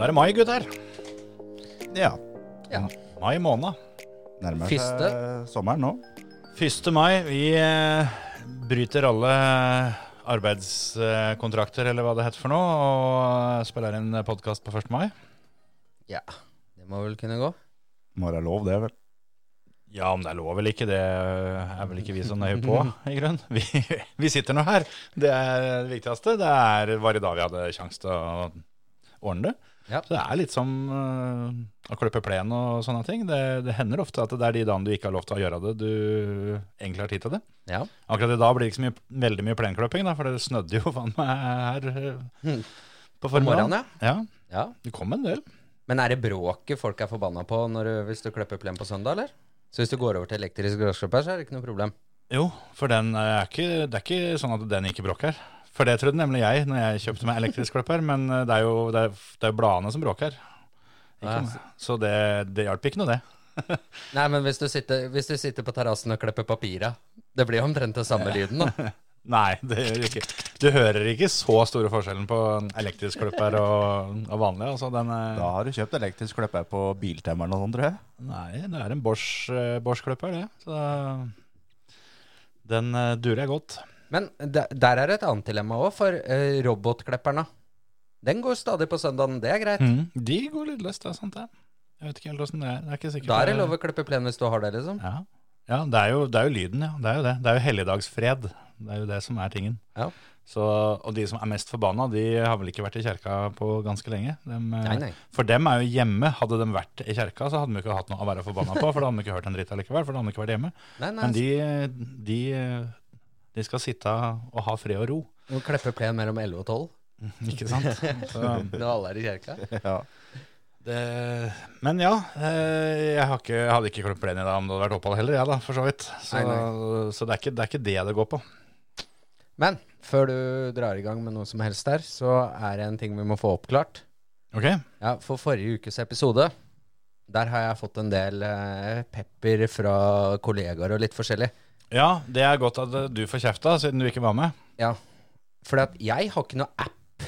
Da er det mai, gutter. Ja. Ja. Mai måned. Nærmer seg sommeren nå. 1. mai. Vi eh, bryter alle arbeidskontrakter, eller hva det heter for noe, og spiller inn podkast på 1. mai. Ja, det må vel kunne gå. Må være lov, det, vel. Ja, om det er lov eller ikke, det er vel ikke vi så nøye på, i grunn. Vi, vi sitter nå her. Det er det viktigste. Det er, var i dag vi hadde sjanse til å ordne det. Ja. Så det er litt som uh, å klippe plen og sånne ting. Det, det hender ofte at det er de dagene du ikke har lov til å gjøre det, du egentlig har tid til det. Ja. Akkurat i dag blir det ikke så mye, veldig mye plenklipping, da, for det snødde jo faen meg her Hmm. på formiddagen. ja. Ja, det kom en del. Men er det bråket folk er forbanna på når du, hvis du klipper plen på søndag, eller? Så hvis du går over til elektrisk gressklipper, så er det ikke noe problem? Jo, for den er ikke, det er ikke sånn at den ikke bråker. For det trodde nemlig jeg når jeg kjøpte meg elektrisk klipper, men øh, det er jo det er, det er bladene som bråker. Meg. Så det, det hjalp ikke noe, det. Nei, men hvis du sitter, hvis du sitter på terrassen og klipper papira, det blir omtrent den samme lyden, da. Nei, det gjør det ikke. Du hører ikke så store forskjellen på elektrisk klipper og, og vanlig. Altså, den, er- Da har du kjøpt elektrisk klipper på Biltemmeren og sånn, tror jeg. Nei, det er en Bosch, eh, Bosch-klipper, det. Så den durer jeg godt. Men der, er et annet dilemma òg, for uh, robotklipperne. Den går stadig på søndagen, det er greit. Mm. De går lydløst, det er sant det. Jeg vet ikke helt åssen det er. Det er ikke sikkert Da er det lov å klippe plen hvis du har det, liksom. Ja, ja det, er jo, det er jo lyden, ja. Det er jo det. Det er jo helligdagsfred. Det er jo det som er tingen. Ja. Så, og de som er mest forbanna, de har vel ikke vært i kjerka på ganske lenge. Dem, eh, Nei, nei. For dem er jo hjemme. Hadde de vært i kjerka, så hadde de ikke hatt noe å være forbanna på. For da hadde de ikke hørt en dritt allikevel, for da hadde de ikke vært hjemme. nei, nei Men de, de, de skal sitte og ha fred og ro. Og kleppe plen mellom 11 og 12 Ikke sant? Så, når alle er i kirka. Ja. det, men ja, eh, jeg, har ikke, jeg hadde ikke klippet plen i dag om det hadde vært opphold heller, jeg da, for så vidt. Så, Nei, så det, er ikke, det er ikke det det går på. Men før du drar i gang med noe som helst der, så er det en ting vi må få oppklart. Ok? Ja, For forrige ukes episode, der har jeg fått en del eh, pepper fra kollegaer og litt forskjellig. Ja, det er godt at du får kjefta, siden du ikke var med. Ja, for jeg har ikke noe app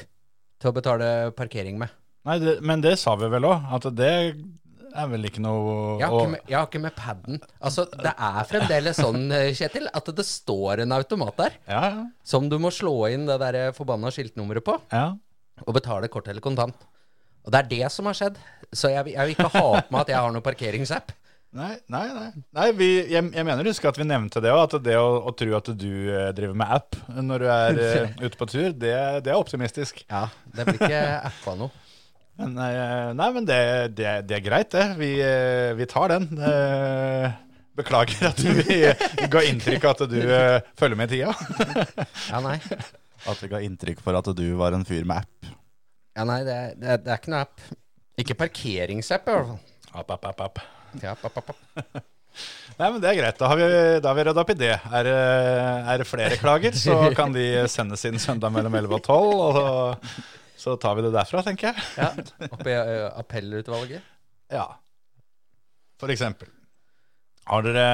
til å betale parkering med. Nei, det, men det sa vi vel òg, at det er vel ikke noe Jeg har, ikke med, jeg har ikke med paden. Altså, det er fremdeles sånn, eh, Kjetil, at det står en automat der Ja, ja. som du må slå inn det der forbanna skiltnummeret på, ja. og betale kort eller kontant. Og det er det som har skjedd. Så jeg, jeg vil ikke ha på meg at jeg har noen parkeringsapp. Nei, nei, nei. nei vi, jeg, jeg mener husker at vi nevnte det òg, at det å, å tro at du eh, driver med app når du er eh, ute på tur, det, det er optimistisk. Ja, det blir ikke appa noe. Men, nei, nei, men det, det, det er greit, det. Vi, eh, vi tar den. Eh, Beklager at vi ga inntrykk av at du eh, følger med i tida. Ja, nei. At vi ga inntrykk for at du var en fyr med app. Ja, nei, det, det, det er ikke noe app. Ikke parkeringsapp, i hvert fall. App, app, app, app. Ja, app, app, app. Nei, men det er greit. Da har vi, da har vi rydda opp i det. Er, er det flere klager, så kan de sendes inn søndag mellom 11 og 12. Og så, så tar vi det derfra, tenker jeg. Ja, Oppe i ø, appellutvalget. Ja. For eksempel. Har dere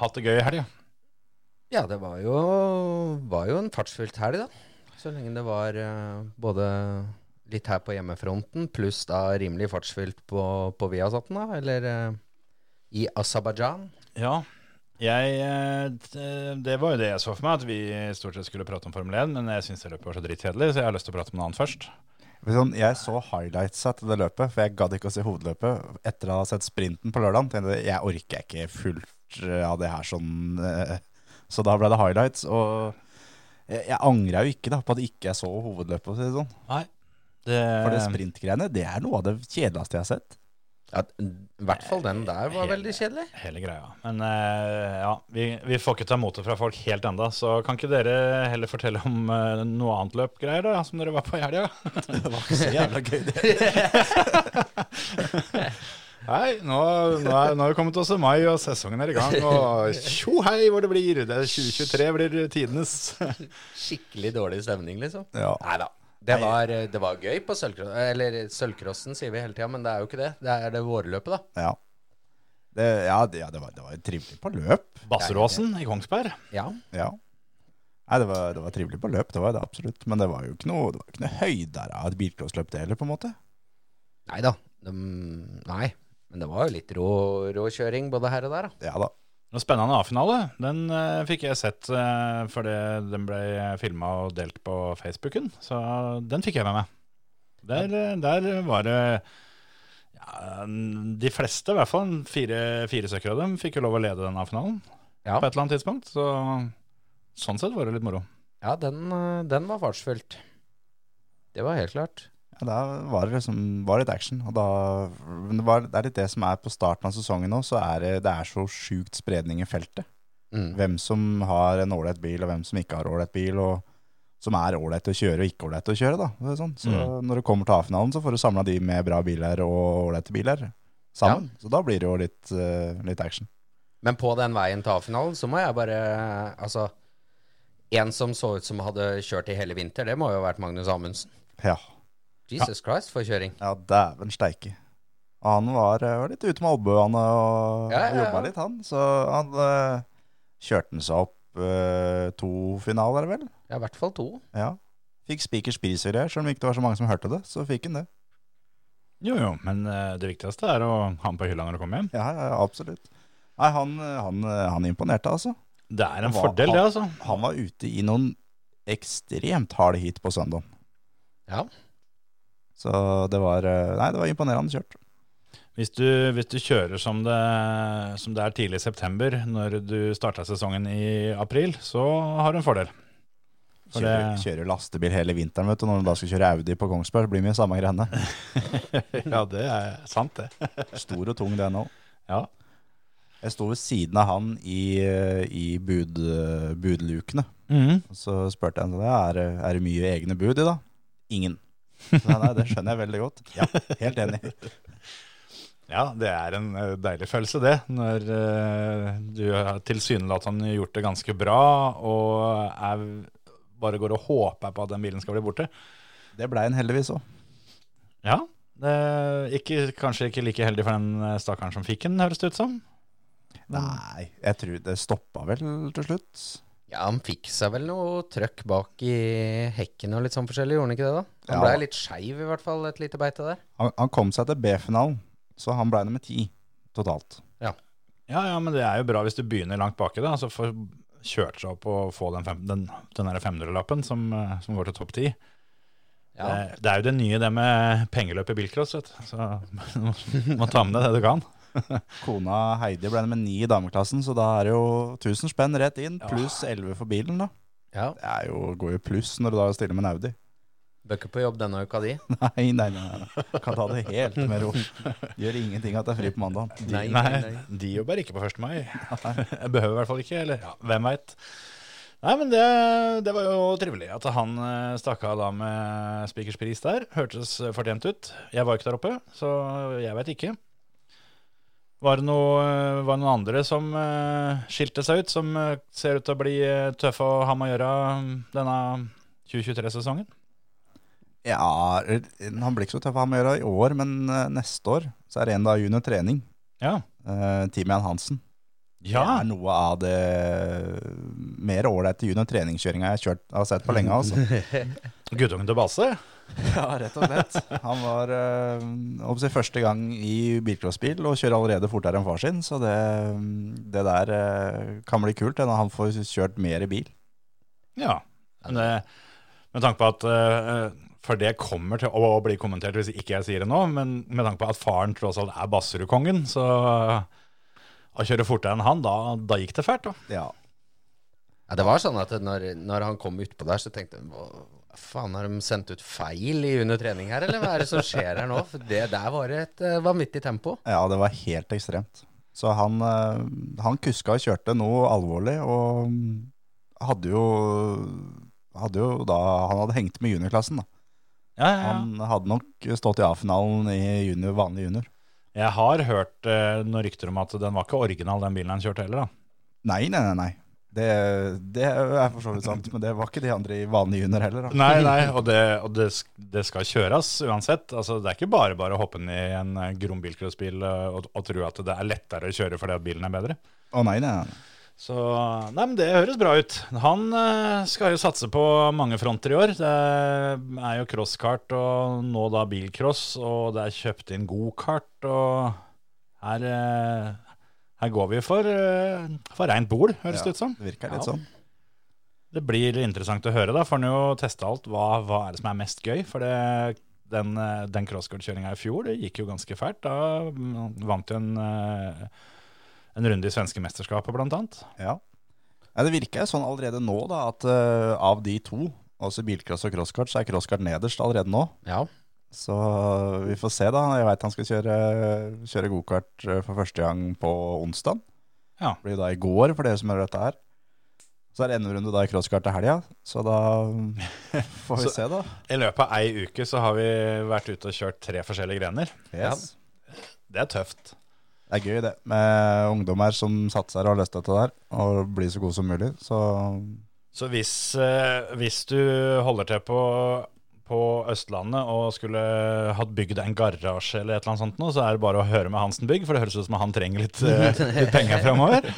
hatt det gøy i helga? Ja, det var jo, var jo en fartsfylt helg, da. Så lenge det var eh, både litt her på hjemmefronten, pluss da rimelig fartsfylt på, på Viasaten, da, eller eh, i Aserbajdsjan. Ja. Jeg, eh, det- var jo det jeg så for meg, at vi stort sett skulle prate om Formel 1. Men jeg syns det løpet var så dritkjedelig, så jeg har lyst til å prate om noe annet først. Sånn, jeg så highlightsa til det løpet, for jeg gadd ikke å se hovedløpet. Etter å ha sett sprinten på lørdag, tenkte jeg jeg orker ikke fullt eh, av det her sånn. eh, Så da ble det highlights. Og jeg, jeg angra jo ikke da på at ikke jeg så hovedløpet. For å si det sånn. Nei. Det, For det sprintgreiene, det er noe av det kjedeligste jeg har sett. Ja, I hvert fall den der var veldig kjedelig. Hele greia. Men uh, ja, vi, vi får ikke ta motet fra folk helt enda, så kan ikke dere heller fortelle om uh, noe annet løpgreier da, som dere var på i helga? Det var ikke så jævla gøy, det. Nei, nå, nå, er, nå er vi kommet oss til mai, og sesongen er i gang. Og tjo hei hvor det blir! Det er 2023 blir tidenes. Skikkelig dårlig stemning, liksom. Ja. Nei da. Det var, det var gøy på sølvcrossen. Eller sølvcrossen, sier vi hele tida, men det er jo ikke det. Det er det vårløpet, da. Ja. Det, ja, det, ja, det var, det var trivelig på løp. Basseråsen i Kongsberg. Ja. Ja. Nei, det var, det var trivelig på løp, det var det absolutt. Men det var jo ikke noe, det var ikke noe høydere av et bilcrossløp, det heller, på en måte. Nei da. De- nei. Men det var jo litt rå, råkjøring både her og der, da. Ja da. En spennende A-finale. Den uh, fikk jeg sett uh, fordi den ble filma og delt på Facebooken. Så den fikk jeg med meg. Der, eh, der var det ja, De fleste, i hvert fall fire, fire stykker av dem, fikk jo lov å lede den A-finalen Ja. på et eller annet tidspunkt. Så sånn sett var det litt moro. Ja, den, den var fartsfylt. Det var helt klart. Ja, da var det liksom var litt action. Og da, det, var, det er litt det som er på starten av sesongen nå, så er det, det er så sjukt spredning i feltet. Mm. Hvem som har en ålreit bil, og hvem som ikke har ålreit bil, og som er ålreit å kjøre og ikke ålreit å kjøre. sånn. Så Mm. når du kommer til A-finalen, så får du samla de med bra biler og ålreite biler sammen. Så da blir det jo litt, uh, litt action. Men på den veien til A-finalen så må jeg bare Altså, en som så ut som hadde kjørt i hele vinter, det må jo ha vært Magnus Amundsen. Ja, Jesus Christ, for kjøring. ja dæven steike. Og han var, eh, var litt ute med albuene og, Ja, ja, ja. jobba litt, han. Så han uh, kjørte han seg opp uh, to finaler, vel? Ja, i hvert fall to. Ja. Fikk Spikers pris i selv om ikke det var så mange som hørte det. Så fikk han det. Jo, jo, men eh, det viktigste er å ha den på hylla når du kommer hjem. Ja, ja, absolutt. Nei, han, han, han imponerte, altså. Det er en var, fordel, det, altså. Han var ute i noen ekstremt harde hit på søndag. Ja. Så det var eh, Nei, det var imponerende kjørt. Hvis du, hvis du kjører som det, som det er tidlig i september, når du starta sesongen i april, så har du en fordel. For Kjører, det- kjører lastebil hele vinteren, vet du. Når du da skal kjøre Audi på Kongsberg, blir mye samme greiene. ja, det er sant, det. Stor og tung, det nå. Ja. Jeg sto ved siden av han i, i bud, budlukene. Mm. Så spurte jeg om det er, er det mye egne bud i da? Ingen. Så, nei, det skjønner jeg veldig godt. Ja, helt enig. Ja, det er en eh, deilig følelse, det. Når eh, du har tilsynelatende gjort det ganske bra, og er, bare går og håper på at den bilen skal bli borte. Det blei en heldigvis òg. Ja, det ikke, kanskje ikke like heldig for den eh, stakkaren som fikk den, høres det ut som. Nei, jeg tror det stoppa vel til slutt. Ja, han fikk seg vel noe trøkk bak i hekken og litt sånn forskjellig, gjorde han ikke det da? Han Ja. litt skeiv i hvert fall, et lite beite der. Han, han kom seg til B-finalen, så han blei nummer ti totalt. Ja, ja, men det er jo bra hvis du begynner langt baki, da. Så får kjørt seg opp og få den, fem, den, den der 500-lappen som, eh, som går til topp 10. Ja. Det, det er jo det nye det med pengeløp i bilcross, vet du. Så du må ta med deg det du kan. Kona Heidi ble nummer ni i dameklassen, så da er det jo 1000 spenn rett inn, pluss 11 for bilen, da. Ja, Det er jo, går jo pluss når du da stiller med en Audi. bør ikke på jobb denne uka di. Nei, nei, nei. nei. Kan ta det helt med ro. Gjør ingenting at det er fri på mandag. Nei, Nei, nei, nei. de jobber ikke på 1. mai. Jeg behøver i hvert fall ikke, eller ja, hvem veit. Nei, men det, det var jo trivelig at han eh, stakk av da med spikerspris der. Hørtes fortjent ut. Jeg var ikke der oppe, så jeg veit ikke. Var det, noe, eh, var det noen andre som eh, skilte seg ut, som eh, ser ut til å bli tøffe å ha med å gjøre mm, denne 2023-sesongen? Ja, han blir ikke så tøff å ha med å gjøre i år, men neste år så er det en dag junior trening. Ja. Uh, Timian Hansen. Ja. Det er noe av det mer ålreite junior treningskjøringa jeg har, kjørt, har sett på lenge. Altså. Guttungen til Base? ja, rett og slett. Han var øh, første gang i bilcrossbil og kjører allerede fortere enn far sin, så det, det der øh, kan bli kult når han får kjørt mer i bil. Ja. Men det, med tanke på at øh, For det kommer til å bli kommentert hvis ikke jeg sier det nå, men med tanke på at faren tross alt er Basserud-kongen, så å kjøre fortere enn han, da, da gikk det fælt, da. Ja. Ja, det var sånn at når, når han kom utpå der, så tenkte jeg Faen, har de sendt ut feil i under trening her, eller hva er det som skjer her nå? For det der var et uh, vanvittig tempo. Ja, det var helt ekstremt. Så han, uh, han kuska og kjørte noe alvorlig, og hadde jo, hadde jo da Han hadde hengt med juniorklassen, da. Ja, ja, ja. Han hadde nok stått i A-finalen i junior, vanlig junior. Jeg har hørt uh, noen rykter om at den var ikke original, den bilen han kjørte heller, da. Nei, nei, nei. nei. Det, det er for så vidt sant, men det var ikke de andre i vanlig junior heller. Da. Nei, nei, og det, og det, det skal kjøres uansett. Altså, det er ikke bare bare å hoppe ned i en eh, grom bilcrossbil eh, og, og tro at det er lettere å kjøre fordi at bilen er bedre. Å nei, nei, nei. Så Nei, men det høres bra ut. Han eh, skal jo satse på mange fronter i år. Det er jo crosskart og nå da bilcross, og det er kjøpt inn gokart, og her, her går vi for, eh, for reint bol, høres det ut som. Det virker litt Ja. sånn. Det blir interessant å høre, da. For en jo teste alt. Hva, hva er det som er mest gøy? For det, den, eh, den crosscourt-kjøringa i fjor, det gikk jo ganske fælt. Da mm, vant jo en, eh, en runde i svenske mesterskapet, blant annet. Ja. ja det virker sånn allerede nå da, at uh, av de to, altså bilcross og crosskart, så er crosskart nederst allerede nå. Ja. Så vi får se, da. Jeg veit han skal kjøre, kjøre gokart eh, for første gang på onsdag. Ja. Det blir da i går, for dere som hører dette her. Så er det NM-runde da i crosskart til helga, så da får vi se, da. I løpet av ei uke så har vi vært ute og kjørt tre forskjellige grener. Yes. Det er tøft. Det er gøy, det. Med ungdommer som satser og har lyst til dette der, og blir så god som mulig. Så Så hvis, eh, hvis du holder til på, på Østlandet og skulle hatt bygd en garasje eller et eller annet sånt nå, så er det bare å høre med Hansen Bygg, for det høres ut som han trenger litt, eh, litt penger framover.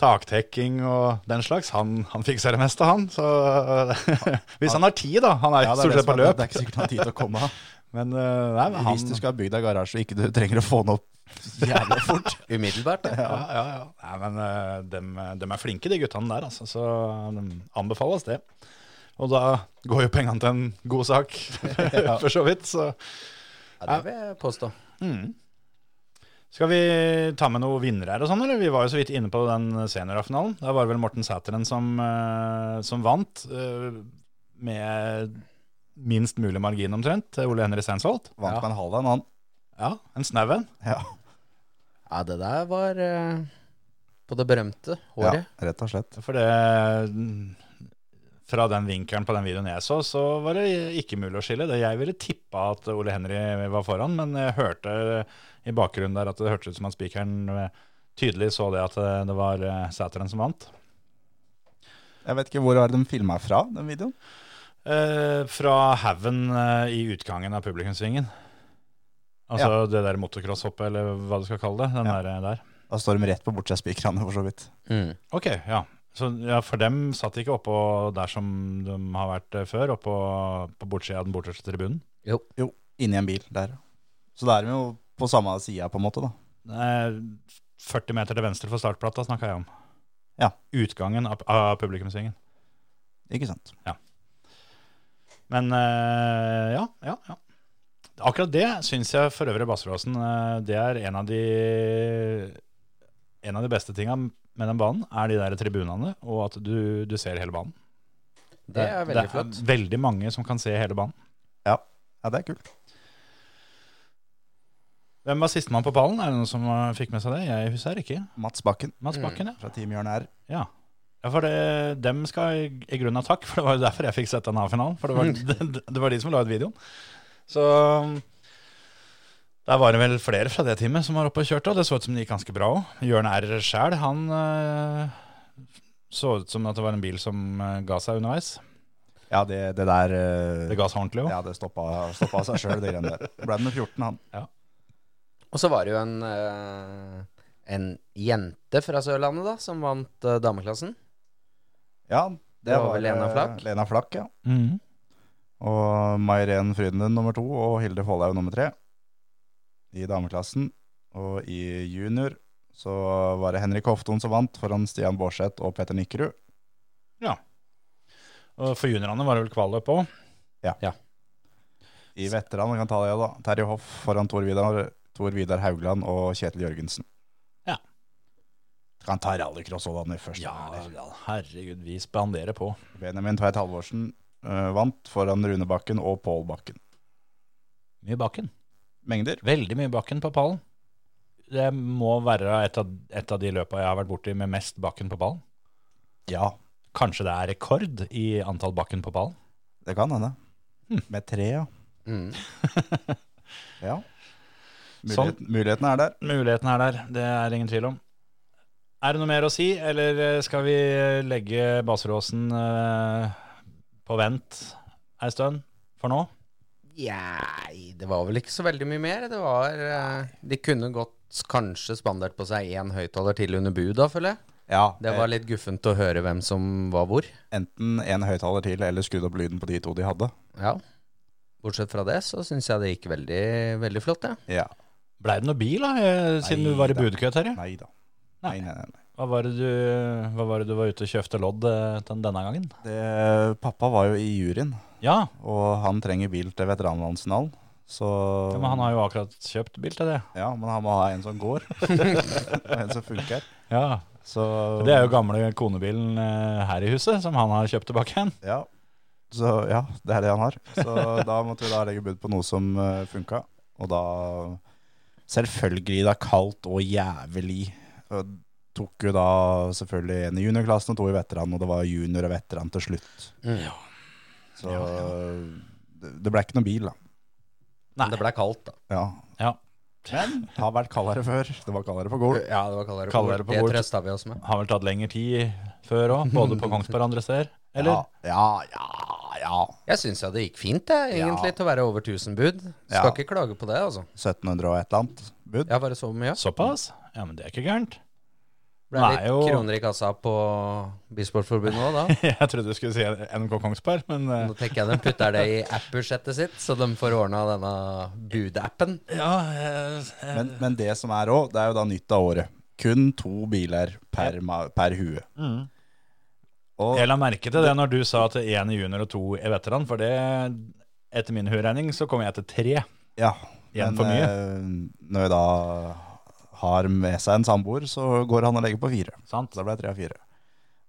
Taktekking og den slags. Han, han fikser det meste, han. Så hvis han har tid, da. Han er Ja, stort sett på løp. Det er ikke sikkert han har tid til å komme. Men eh, nei, men han Hvis du skal ha bygd deg garasje og ikke du trenger å få den opp jævlig fort. Umiddelbart. Ja, ja, ja. Nei, men de, dem, dem er flinke, de guttene der, altså. Så de anbefales det. Og da går jo pengene til en god sak, for så vidt. Så Ja, det vil jeg påstå. skal vi ta med noen vinnere her og sånn, eller? Vi var jo så vidt inne på den seniorfinalen. Da var det vel Morten Sæteren som, eh, som vant, eh, med minst mulig margin omtrent, til Ole Henry Steinsvold. Vant Ja. med en halv en, han. Ja, en snau en. Ja. Ja, det der var eh, på det berømte håret. ja, rett og slett. For det Fra den vinkelen på den videoen jeg så, så var det ikke mulig å skille. Det Jeg ville tippa at Ole Henry var foran, men jeg hørte i bakgrunnen der at det hørtes ut som at spikeren tydelig så det at det var eh, Sæteren som vant. Jeg vet ikke hvor det de filma fra, den videoen. Eh, fra haugen eh, i utgangen av publikumsvingen. Altså det der motocrosshoppet, eller hva du skal kalle det. Den Ja. der, der. Da står de rett på bortsespikrene, for så vidt. Mm. Ok, ja. Så ja, for dem satt ikke oppå der som de har vært eh, før, oppå på bortsida av den borteste tribunen. Jo, jo. inni en bil der. Så da er de jo på samme sida, på en måte, da. Eh, 40 meter til venstre for startplata snakka jeg om. Ja. Utgangen av, av publikumssvingen. Ikke sant. Ja. Men øh, ja, ja, ja. Akkurat det syns jeg for øvrig Basseråsen Øh, det er en av de En av de beste tinga med den banen, er de der tribunene, og at du, du ser hele banen. Det er veldig flott. Det er veldig mange som kan se hele banen. Ja, ja det er kult. Hvem var sistemann på pallen? Er det noen som fikk med seg det? Jeg husker ikke. Mats Bakken Mats Mm. Bakken, ja. fra Team Jørn R. Ja, ja for det, dem skal i, grunn grunnen ha takk, for det var jo derfor jeg fikk sett den A-finalen. For det var, det, det var de som la ut videoen. Så der var det vel flere fra det teamet som var oppe og kjørte, og det så ut som det gikk ganske bra òg. Jørn R. sjæl, han eh, så ut som at det var en bil som eh, ga seg underveis. Ja, det, det der eh, Det ga seg ordentlig òg. Ja, det stoppa, stoppa seg sjøl, det greiene der. Ble med 14, han. Og så var det jo en, en jente fra Sørlandet da, som vant dameklassen. Ja, det, Det var vel Lena Flak Flakk? Lena Flakk, ja. Mhm. Og Mairen Frydenlund nummer to og Hilde Follhaug nummer tre i dameklassen. Og i junior så var det Henrik Hofton som vant foran Stian Baarseth og Petter Nikkerud. Og for juniorene var det vel kvalløp òg. I veteranene kan ta det, da. Terje Hoff foran Tor Vidar, Tor Vidar Haugland og Kjetil Jørgensen. Kan ta rallycross òg, da, først Ja, ja, herregud, vi spanderer på. Benjamin Tveit Halvorsen uh, vant foran Rune Bakken og Pål Bakken. Mye bakken. Mengder? Veldig mye bakken på pallen. Det må være et av, et av de løpa jeg har vært borti med mest bakken på pallen. Ja, Kanskje det er rekord i antall bakken på pallen? det kan hende. Med tre, ja. Mm. ja. Sånn. Mulighet, Muligheten er der. Muligheten er der, det er ingen tvil om. Er det noe mer å si, eller eh, skal vi legge Baseråsen eh, på vent ei stund for nå? Nei, det var vel ikke så veldig mye mer. Det var eh, De kunne godt kanskje spandert på seg én høyttaler til under bud, da, føler jeg. Ja, Det var litt guffent å høre hvem som var hvor. eh, enten en høyttaler til eller skrudd opp lyden på de to de hadde. Ja. Bortsett fra det, så syns jeg det gikk veldig, veldig flott, jeg. Ja. Blei det noe bil, da, eh, siden Nei du var i budkø, Terje? Nei da. Nei. Nei, nei, nei. nei. Hva var det du, hva var, det du var ute og kjøpte lodd til denne gangen? Det, pappa var jo i juryen, Ja, og han trenger bil til veteranlandsfinalen. Så ja, men han har jo akkurat kjøpt bil til det. Ja, men han må ha en som går. og en som funker. Ja, Så Det er jo gamle konebilen eh, her i huset, som han har kjøpt tilbake igjen. Ja. Så ja, det er det han har. Så da måtte vi da legge bud på noe som uh, funka. Og da Selvfølgelig, det er kaldt og jævlig. Og tok jo da selvfølgelig en i juniorklassen og to i veteran, og det var junior og veteran til slutt. Mm. Så det, det ble ikke noen bil, da. Men det ble kaldt, da. Ja. Ja. Men det har vært kaldere før. Det var kaldere på Gol. Ja, det var kaldere, Kaldere på bord. Det trøsta vi oss med. Har vel tatt lengre tid før òg, både på Kongsberg og andre steder. Eller? Ja, ja, ja. ja. Jeg syns jo det gikk fint, det, egentlig, Ja. til å være over 1000 bud. Skal Ja. ikke klage på det, altså. 1700 og et eller annet bud. Ja, bare så mye. Såpass? Ja, men det er ikke gærent. Ble litt er jo- kroner i kassa på Bilsportforbundet òg, da. Jeg trodde du skulle si NK Kongsberg, men eh, Nå tenker jeg de putter det i app-budsjettet sitt, så de får ordna denne budappen. ja eh, eh, Men, men det som er òg, det er jo da nytt av året. Kun to biler per, per hue. Mm. Og Jeg la merke til det når du sa at én i junior og to i veteran, for det etter min huregning så kommer jeg til tre. ja, Igjen men for mye. når jeg da har med seg en samboer, så går han og legger på fire. Sant? Da ble det tre av fire.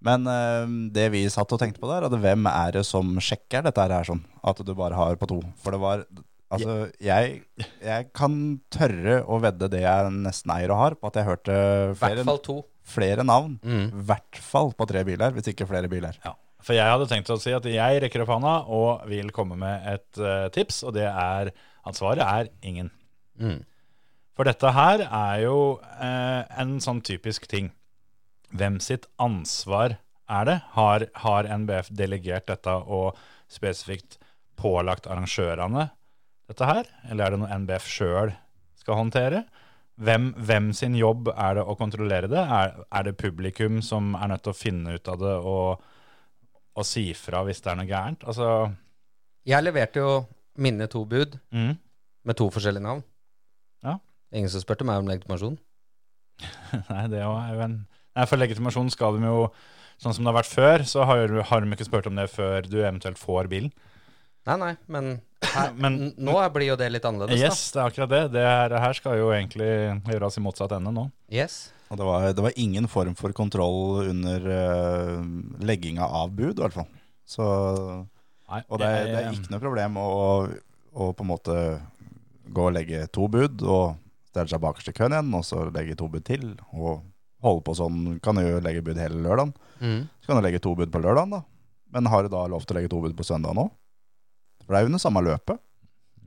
Men eh, det vi satt og tenkte på der, at hvem er det som sjekker dette her sånn? At du bare har på to. For det var Altså, jeg, jeg kan tørre å vedde det jeg nesten eier og har, på at jeg hørte hvert flere, fall to. flere navn. I Mm. hvert fall på tre biler, hvis ikke flere biler. Ja. For jeg hadde tenkt å si at jeg rekker opp hånda og vil komme med et uh, tips, og det er at svaret er ingen. Mm. For dette her er jo eh, en sånn typisk ting. Hvem sitt ansvar er det? Har, har NBF delegert dette og spesifikt pålagt arrangørene dette her? Eller er det noe NBF sjøl skal håndtere? Hvem, hvem sin jobb er det å kontrollere det? Er, er det publikum som er nødt til å finne ut av det og, og si fra hvis det er noe gærent? Altså Jeg leverte jo mine to bud mm, med to forskjellige navn. Ja. Ingen som spurte meg om legitimasjon. Nei, det er jo en Nei, For legitimasjon skal de jo Sånn som det har vært før, så har, har de ikke spurt om det før du eventuelt får bilen. Nei, nei, men, her, Men- nå blir jo det litt annerledes, Yes, det er akkurat det. Det her, her skal jo egentlig gjøres i motsatt ende nå. Yes. Og det var, det var ingen form for kontroll under uh, legginga av bud, i hvert fall. Så, Nei, og det, er- det er ikke noe problem å, å på en måte gå og legge to bud, og stelle seg bakerst i køen igjen, og så legge to bud til, og holde på sånn. Kan du jo legge bud hele lørdagen. Mm. Så kan du legge to bud på lørdagen, da. Men har du da lov til å legge to bud på søndag nå? For det er jo under samme løpet.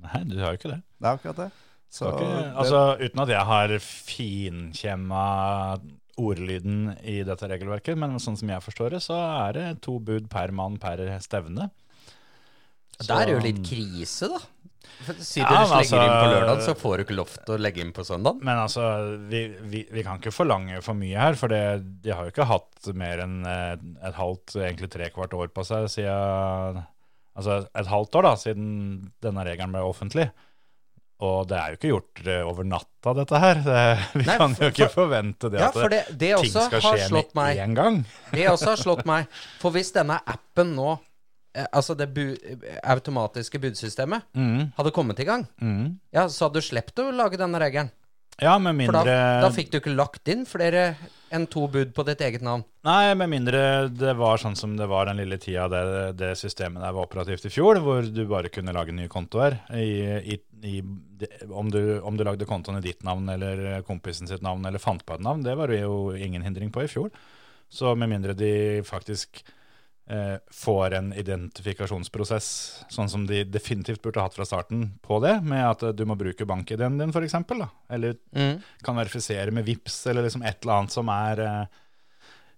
Nei, du har jo ikke det. Det er akkurat det. Så det- altså, uten at jeg har finkjemma ordlyden i dette regelverket, men sånn som jeg forstår det, så er det to bud per mann per stevne. Det er jo litt krise, da. Si Ja, dere altså, slenger inn på lørdag, så får du ikke lov til å legge inn på søndag. Men altså, vi, vi, vi kan ikke forlange for mye her, for det, de har jo ikke hatt mer enn eh, et halvt, egentlig tre kvart år på seg siden Altså et halvt år da, siden denne regelen ble offentlig. Og det er jo ikke gjort eh, over natta, dette her. Det, vi Nei, kan jo ikke for- forvente det Ja, at det, det ting skal skje med én gang. Det også har slått meg. For hvis denne appen nå, altså det bu automatiske budsystemet, Mm, hadde kommet i gang, mm. ja, så hadde du sluppet å lage denne regelen. Ja, med mindre... For da, da fikk du ikke lagt inn flere enn to bud på ditt eget navn. Nei, med mindre det var sånn som det var den lille tida det, det systemet der var operativt i fjor, hvor du bare kunne lage nye kontoer. I, i, i, om, du, om du lagde kontoen i ditt navn eller kompisen sitt navn eller fant på et navn, det var det jo ingen hindring på i fjor. Så med mindre de faktisk eh, får en identifikasjonsprosess, sånn som de definitivt burde hatt fra starten på det, med at eh, du må bruke bank-ID-en din f.eks., eller Mm. kan verifisere med VIPS eller liksom et eller annet som er eh,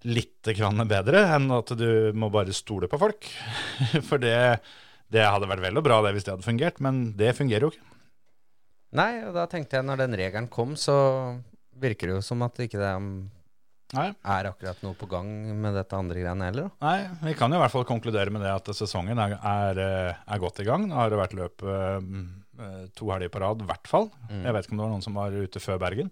litt grann bedre enn at du må bare stole på folk. For det, det hadde vært vel og bra det hvis det hadde fungert, men det fungerer jo ikke. Nei, og da tenkte jeg når den regelen kom, så virker det jo som at ikke det um, Nei. er akkurat noe på gang med dette andre greiene heller. Da. Nei, vi kan jo i hvert fall konkludere med det at sesongen er, er, eh, er godt i gang. Nå har det vært løp eh, to helger på rad, i hvert fall. Jeg vet ikke om det var noen som var ute før Bergen.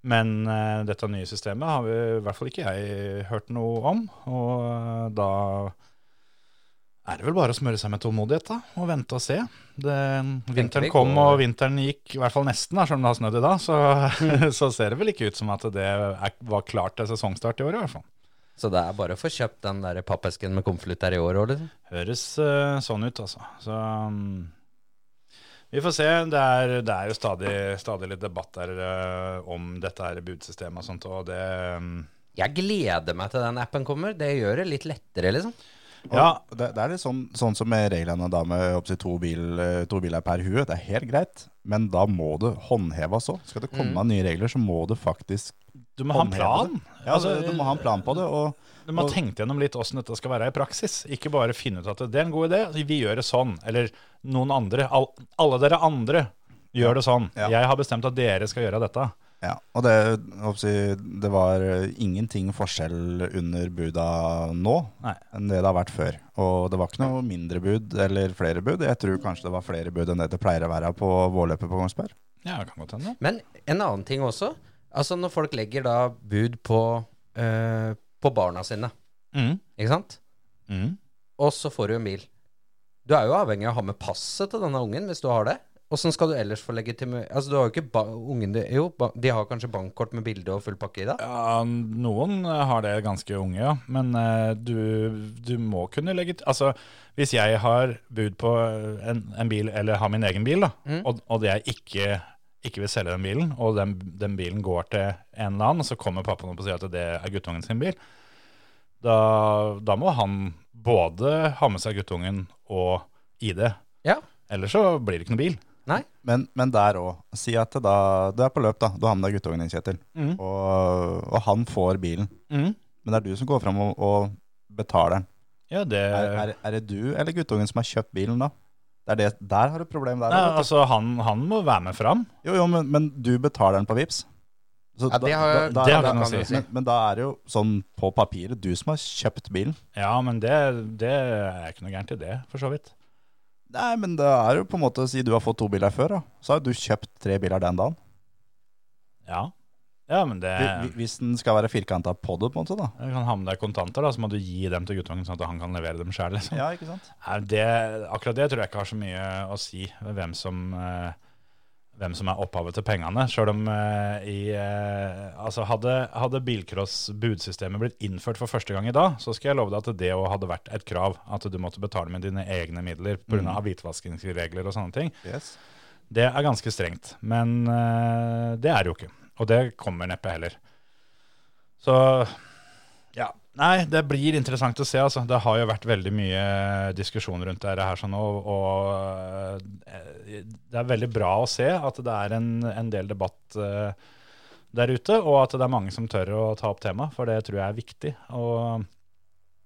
Men uh, dette nye systemet har vi, i hvert fall ikke jeg hørt noe om. Og uh, da er det vel bare å smøre seg med tålmodighet da, og vente og se. Det, vinteren kom, og vinteren gikk i hvert fall nesten, da, selv om det har snødd i dag. Så, så ser det vel ikke ut som at det er, var klart til sesongstart i år, i hvert fall. Så det er bare å få kjøpt den der pappesken med konvolutt her i år òg, liksom. Høres uh, sånn ut, altså. Så um, vi får se. Det er, det er jo stadig, stadig litt debatt der uh, om dette her budsystemet og sånt, og det um, Jeg gleder meg til den appen kommer. Det gjør det litt lettere, liksom. Ja, det, det er litt sånn, sånn som med reglene da med opptil to, bil, eh, to biler per hue. Det er helt greit, men da må det håndheves òg. Skal det komme nye regler, så må det faktisk du må ha en plan. Ja, Altså, du må ha en plan på det. Og Du må ha tenkt gjennom litt åssen dette skal være i praksis. Ikke bare finne ut at det er en god idé, vi gjør det sånn. Eller noen andre. All, alle dere andre gjør det sånn. Ja. Jeg har bestemt at dere skal gjøre dette. Ja, og det, jeg det var ingenting forskjell under buda nå Nei. enn det det har vært før. Og det var ikke noe mindre bud eller flere bud. Jeg tror kanskje det var flere bud enn det det pleier å være på vårløpet på Kongsberg. Ja, det kan godt hende. Men en annen ting også. Altså Når folk legger da bud på, øh, på barna sine, Mm. ikke sant? Mm. Og så får du en bil. Du er jo avhengig av å ha med passet til denne ungen hvis du har det. Åssen skal du ellers få legitimere Altså, du har jo ikke ba ungen din Jo, de har kanskje bankkort med bilde og full pakke i det? Ja, noen eh, har det ganske unge, ja. Men uh, du, du må kunne legge til Altså, hvis jeg har bud på en, en bil, eller har min egen bil, da, Mm. og, og jeg ikke, ikke vil selge den bilen, og den, den bilen går til en eller annen, og så kommer pappaen opp og sier at det er guttungen sin bil, da, da må han både ha med seg guttungen og ID. Ja. Ellers så blir det ikke noe bil. Nei? Men, men der òg. Si at da, du er på løp, da. Du har med deg guttungen din, Kjetil. Mm. Og, og han får bilen. Mm. Men det er du som går fram og, og betaler den. Ja, det Er, er, er det du eller guttungen som har kjøpt bilen da? Det er det, der har du problem der. Nei, altså, han, han må være med fram. Jo, jo, men, men du betaler den på Vips. Så Ja, det har- det har da- noe å si. men, men da er det jo sånn på papiret du som har kjøpt bilen. Ja, men det, det er ikke noe gærent i det, for så vidt. Nei, men det er jo på en måte å si du har fått to biler før, da. Så har jo du kjøpt tre biler den dagen. Ja, ja men det Hvi- hvi- Hvis den skal være firkanta på det, på en måte, da. Du kan ha med deg kontanter, da, så må du gi dem til guttungen, sånn at han kan levere dem sjøl. Liksom. Ja, ikke sant? Nei, det- Akkurat det tror jeg ikke har så mye å si hvem som, eh, hvem som er opphavet til pengene. Sjøl om eh, i eh, Altså, hadde, hadde bilcross-budsystemet blitt innført for første gang i dag, så skal jeg love deg at det òg hadde vært et krav. At du måtte betale med dine egne midler pga. Mm. av hvitvaskingsregler og sånne ting. Yes. Det er ganske strengt, men eh, det er det jo ikke. Og det kommer neppe heller. Så ja. Nei, det blir interessant å se. altså. Det har jo vært veldig mye diskusjon rundt dette her sånn, og, og eh, det er veldig bra å se at det er en, en del debatt uh, der ute, og at det er mange som tør å ta opp temaet, for det tror jeg er viktig. Og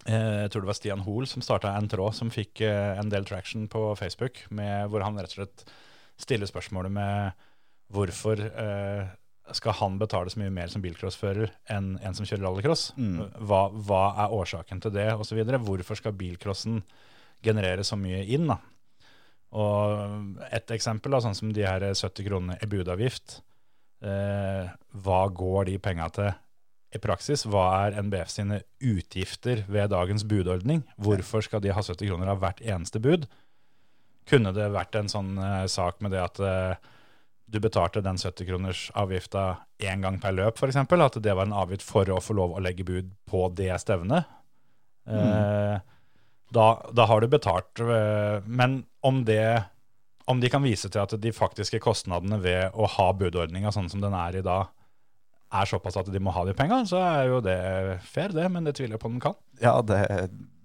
eh, jeg tror det var Stian Hoel som starta en tråd som fikk eh, en del traction på Facebook, med, hvor han rett og slett stiller spørsmålet med hvorfor eh, skal han betale så mye mer som bilcrossfører enn en som kjører rallycross? Mm. Hva, hva er årsaken til det, osv.? Hvorfor skal bilcrossen generere så mye inn? da? Og et eksempel, da, sånn som de her 70 kronene i budavgift. Eh, hva går de penga til i praksis? Hva er NBF sine utgifter ved dagens budordning? Hvorfor skal de ha 70 kroner av hvert eneste bud? Kunne det vært en sånn eh, sak med det at eh, du betalte den 70-kroners avgifta én gang per løp, f.eks. At det var en avgift for å få lov å legge bud på det stevnet. Eh, da, da har du betalt. eh, Men om det om de kan vise til at de faktiske kostnadene ved å ha budordninga sånn som den er i dag, er såpass at de må ha de penga, så er jo det fair, det. Men det tviler jeg på om den kan. Ja, det,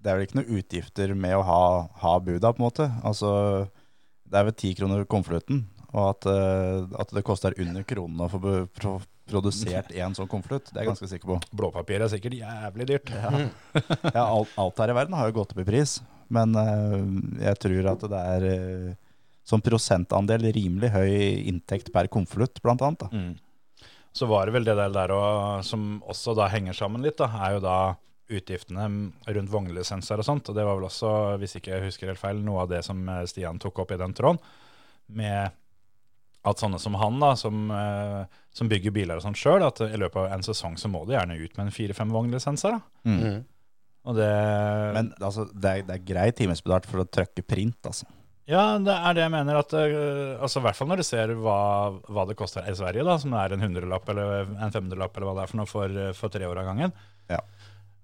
det er vel ikke noen utgifter med å ha, ha buda, på en måte. Altså, det er vel ti kroner konvolutten, og at, eh, at det koster under kronen å få pro, produsert en sånn konvolutt, det er jeg ganske sikker på. Blåpapir er sikkert jævlig dyrt. Ja, alt, alt her i verden har jo gått opp i pris, men eh, jeg tror at det er eh, som prosentandel rimelig høy inntekt per konvolutt, blant annet. Da. Mm. Så var det vel det der, og, som også da henger sammen litt, da, er jo da utgiftene rundt vognlisenser og sånt. Og det var vel også, hvis ikke jeg husker helt feil, noe av det som Stian tok opp i den tråden. Med at sånne som han, da, som, eh, som bygger biler og sånt sjøl, at i løpet av en sesong så må de gjerne ut med en fire-fem vognlisenser. da. Mm. Og det Men altså, det, er, det er grei timesbetalt for å trykke print, altså. Ja, det er det jeg mener. at eh, altså I hvert fall når du ser hva, hva det koster i Sverige, da, som er en hundrelapp eller en femhundrelapp eller hva det er for noe for, eh, for tre år av gangen. Ja.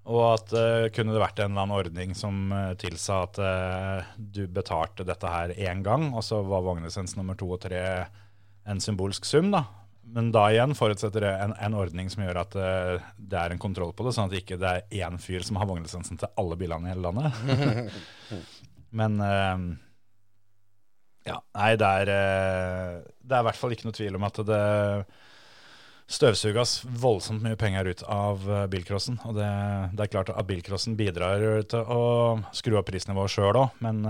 Og at uh, kunne det vært en eller annen ordning som uh, tilsa at uh, du betalte dette her én gang, og så var vognlisens nummer to og tre en symbolsk sum, da. Men da igjen forutsetter det en, en ordning som gjør at uh, det er en kontroll på det, sånn at ikke det er én fyr som har vognlisensen til alle bilene i hele landet. Men uh, ja, nei, det er, uh, det er i hvert fall ikke noe tvil om at det støvsuges voldsomt mye penger ut av bilcrossen. Og det, det er klart at bilcrossen bidrar til å skru opp prisnivået sjøl òg, men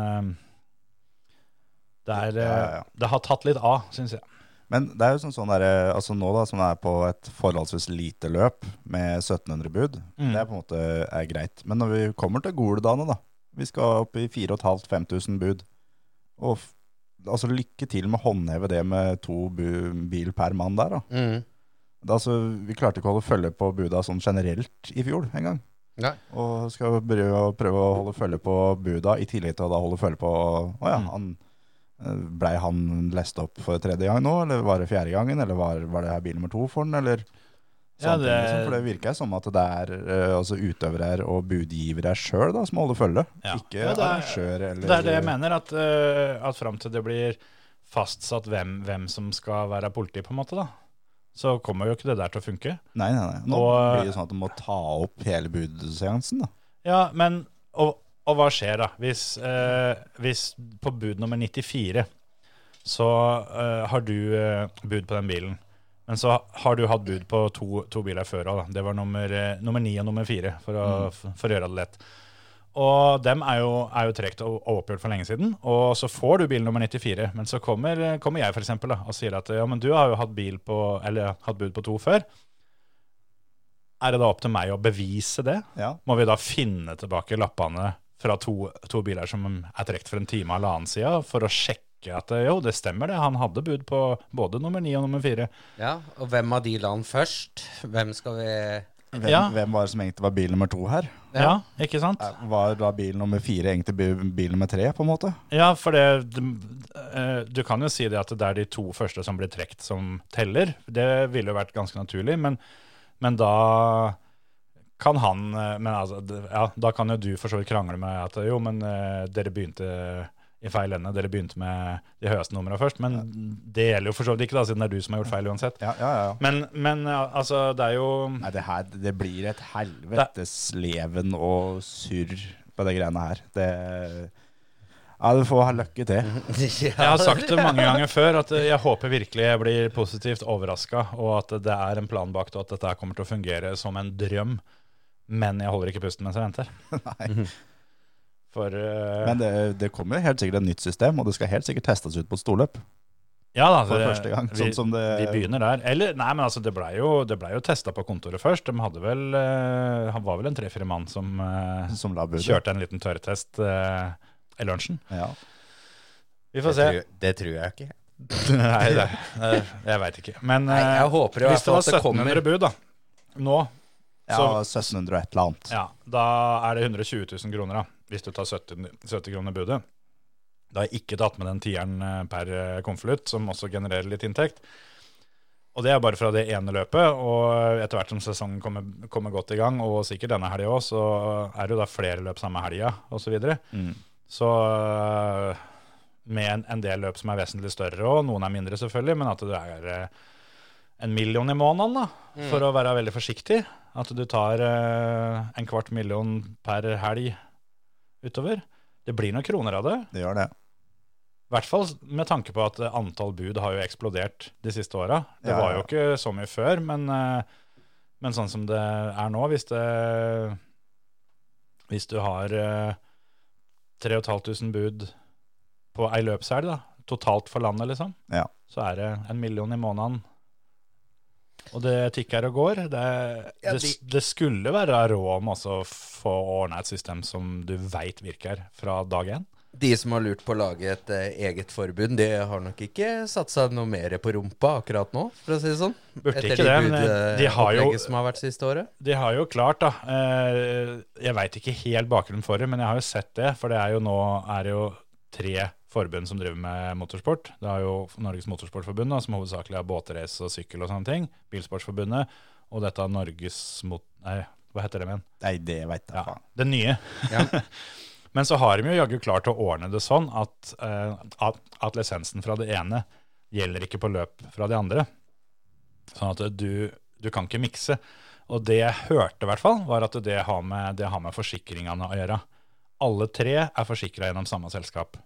det, er, det har tatt litt av, syns jeg. Men det er jo sånn, sånn der, altså nå da, som er på et forholdsvis lite løp med 1700 bud, Mm. det er på en måte er greit. Men når vi kommer til Goledane da, vi skal opp i 4500-5000 bud, og altså lykke til med å håndheve det med to bil per mann der da. Mm. Det, er altså, vi klarte ikke å holde følge på buda sånn generelt i fjor en gang. Nei. Og skal prøve, prøve å holde følge på buda i tillegg til å da holde følge på, å ja, Mm. han, eh, blei han lest opp for tredje gang nå, eller var det fjerde gangen, eller var, var det her bil nummer to for den, eller Ja, det... ting, liksom. For det virker som at det er eh, altså utøvere og budgivere sjøl som holder følge, Ja. ikke Ja, arrangør eller Det er det jeg mener, at, uh, at fram til det blir fastsatt hvem, hvem som skal være politi, på en måte, da, så kommer jo ikke det der til å funke. Nei, nei, nei. Nå Og- blir det sånn at du må ta opp hele budseansen, da. Ja, men Og, og hva skjer da? Hvis, eh, hvis på bud nummer 94 så eh, har du eh, bud på den bilen, men så har du hatt bud på to, to biler før òg. Det var nummer, eh, nummer 9 og nummer 4, for å, for å gjøre det lett. Og dem er jo, er jo tregt og oppgjort for lenge siden. Og så får du bil nummer 94, men så kommer, kommer jeg for eksempel, da, og sier at ja, men du har jo hatt, bil på, eller, hatt bud på to før. Er det da opp til meg å bevise det? Ja. må vi da finne tilbake lappene fra to, to biler som er trukket for en time eller annen siden, for å sjekke at eh, jo, det stemmer det. Han hadde bud på både nummer ni og nummer fire. Ja, og hvem av de land først? Hvem skal vi Hvem, Ja. hvem var det som egentlig var bil nummer to her? Ja, ikke sant? Var da bil nummer fire egentlig bil nummer tre, på en måte? Ja, for det du, Du kan jo si det at det er de to første som blir trukket, som teller. Det ville jo vært ganske naturlig, men, men da kan han eh, Men altså, ja, da kan jo du for så vidt krangle med at jo, men uh, dere begynte i feil ende. Dere begynte med de høyeste numrene først. Men det gjelder jo for så vidt ikke, da, siden det er du som har gjort feil uansett. Ja, ja, ja. Men, men altså, det er jo Nei, det her det blir et helvetes leven og surr på de greiene her. Det Ja, du får ha lykke til. Jeg har sagt det mange ganger før, at jeg håper virkelig jeg blir positivt overraska, og at det er en plan bak det, og at dette kommer til å fungere som en drøm. Men jeg holder ikke pusten mens jeg venter. Nei. For uh, Men det, det kommer helt sikkert et nytt system, og det skal helt sikkert testes ut på et storløp. ja, da, For det- første gang. Vi, Sånn det vi begynner der. Eller, nei, men altså, det blei jo, det ble jo testa på kontoret først. De hadde vel uh, Han var vel en tre-fire mann som uh, som kjørte en liten tørrtest uh, i lunsjen. Ja. Vi får det se. tror, det tror jeg ikke. Nei, det, jeg veit ikke. Men Nei, jeg håper jo hvis det var at det 1700 bud, da, nå ja, Så- 1700 og et eller annet. Ja, da er det 120 000 kroner, da, hvis du tar 70, 70 kroner budet. Da har jeg ikke tatt med den tieren eh, per eh, konvolutt, som også genererer litt inntekt. Og det er bare fra det ene løpet, og etter hvert som sesongen kommer, kommer godt i gang, og sikkert denne helga òg, så er det jo da flere løp samme helga, osv. Så, videre. Mm. så øh, med en, en del løp som er vesentlig større og noen er mindre selvfølgelig, men at det er en million i måneden, da, for å være veldig forsiktig. At du tar eh, en kvart million per helg utover. Det blir noen kroner av det. Det gjør det. I hvert fall med tanke på at eh, antall bud har jo eksplodert de siste åra. Det Ja, var jo ikke så mye før, men, eh, men sånn som det er nå, hvis det Hvis du har eh, 3500 bud på ei løpshelg, da, totalt for landet, liksom, Ja. så er det en million i måneden. Og det tikker og går. Det, Ja, det, de- det skulle være råd om å få ordna et system som du veit virker fra dag én. De som har lurt på å lage et eh, eget forbund, de har nok ikke satt seg noe mer på rumpa akkurat nå, for å si det sånn. Burde Etter ikke det, men de har jo- som har vært siste året. De har jo klart, da. eh, Jeg veit ikke helt bakgrunnen for det, men jeg har jo sett det. For det er jo nå er det jo tre forbund som driver med motorsport. Det er jo Norges Motorsportforbund, da, som hovedsakelig har båtrace og sykkel og sånne ting. Bilsportsforbundet. Og dette er Norges mot... Nei, hva heter det igjen? Nei, det veit jeg ja, faen. Den nye. Ja. Men så har de jo jaggu klart å ordne det sånn at, eh, at, at lisensen fra det ene gjelder ikke på løp fra de andre. Sånn at du, du kan ikke mikse. Og det jeg hørte, i hvert fall, var at det har med, det har med forsikringene å gjøre. Alle tre er forsikra gjennom samme selskap.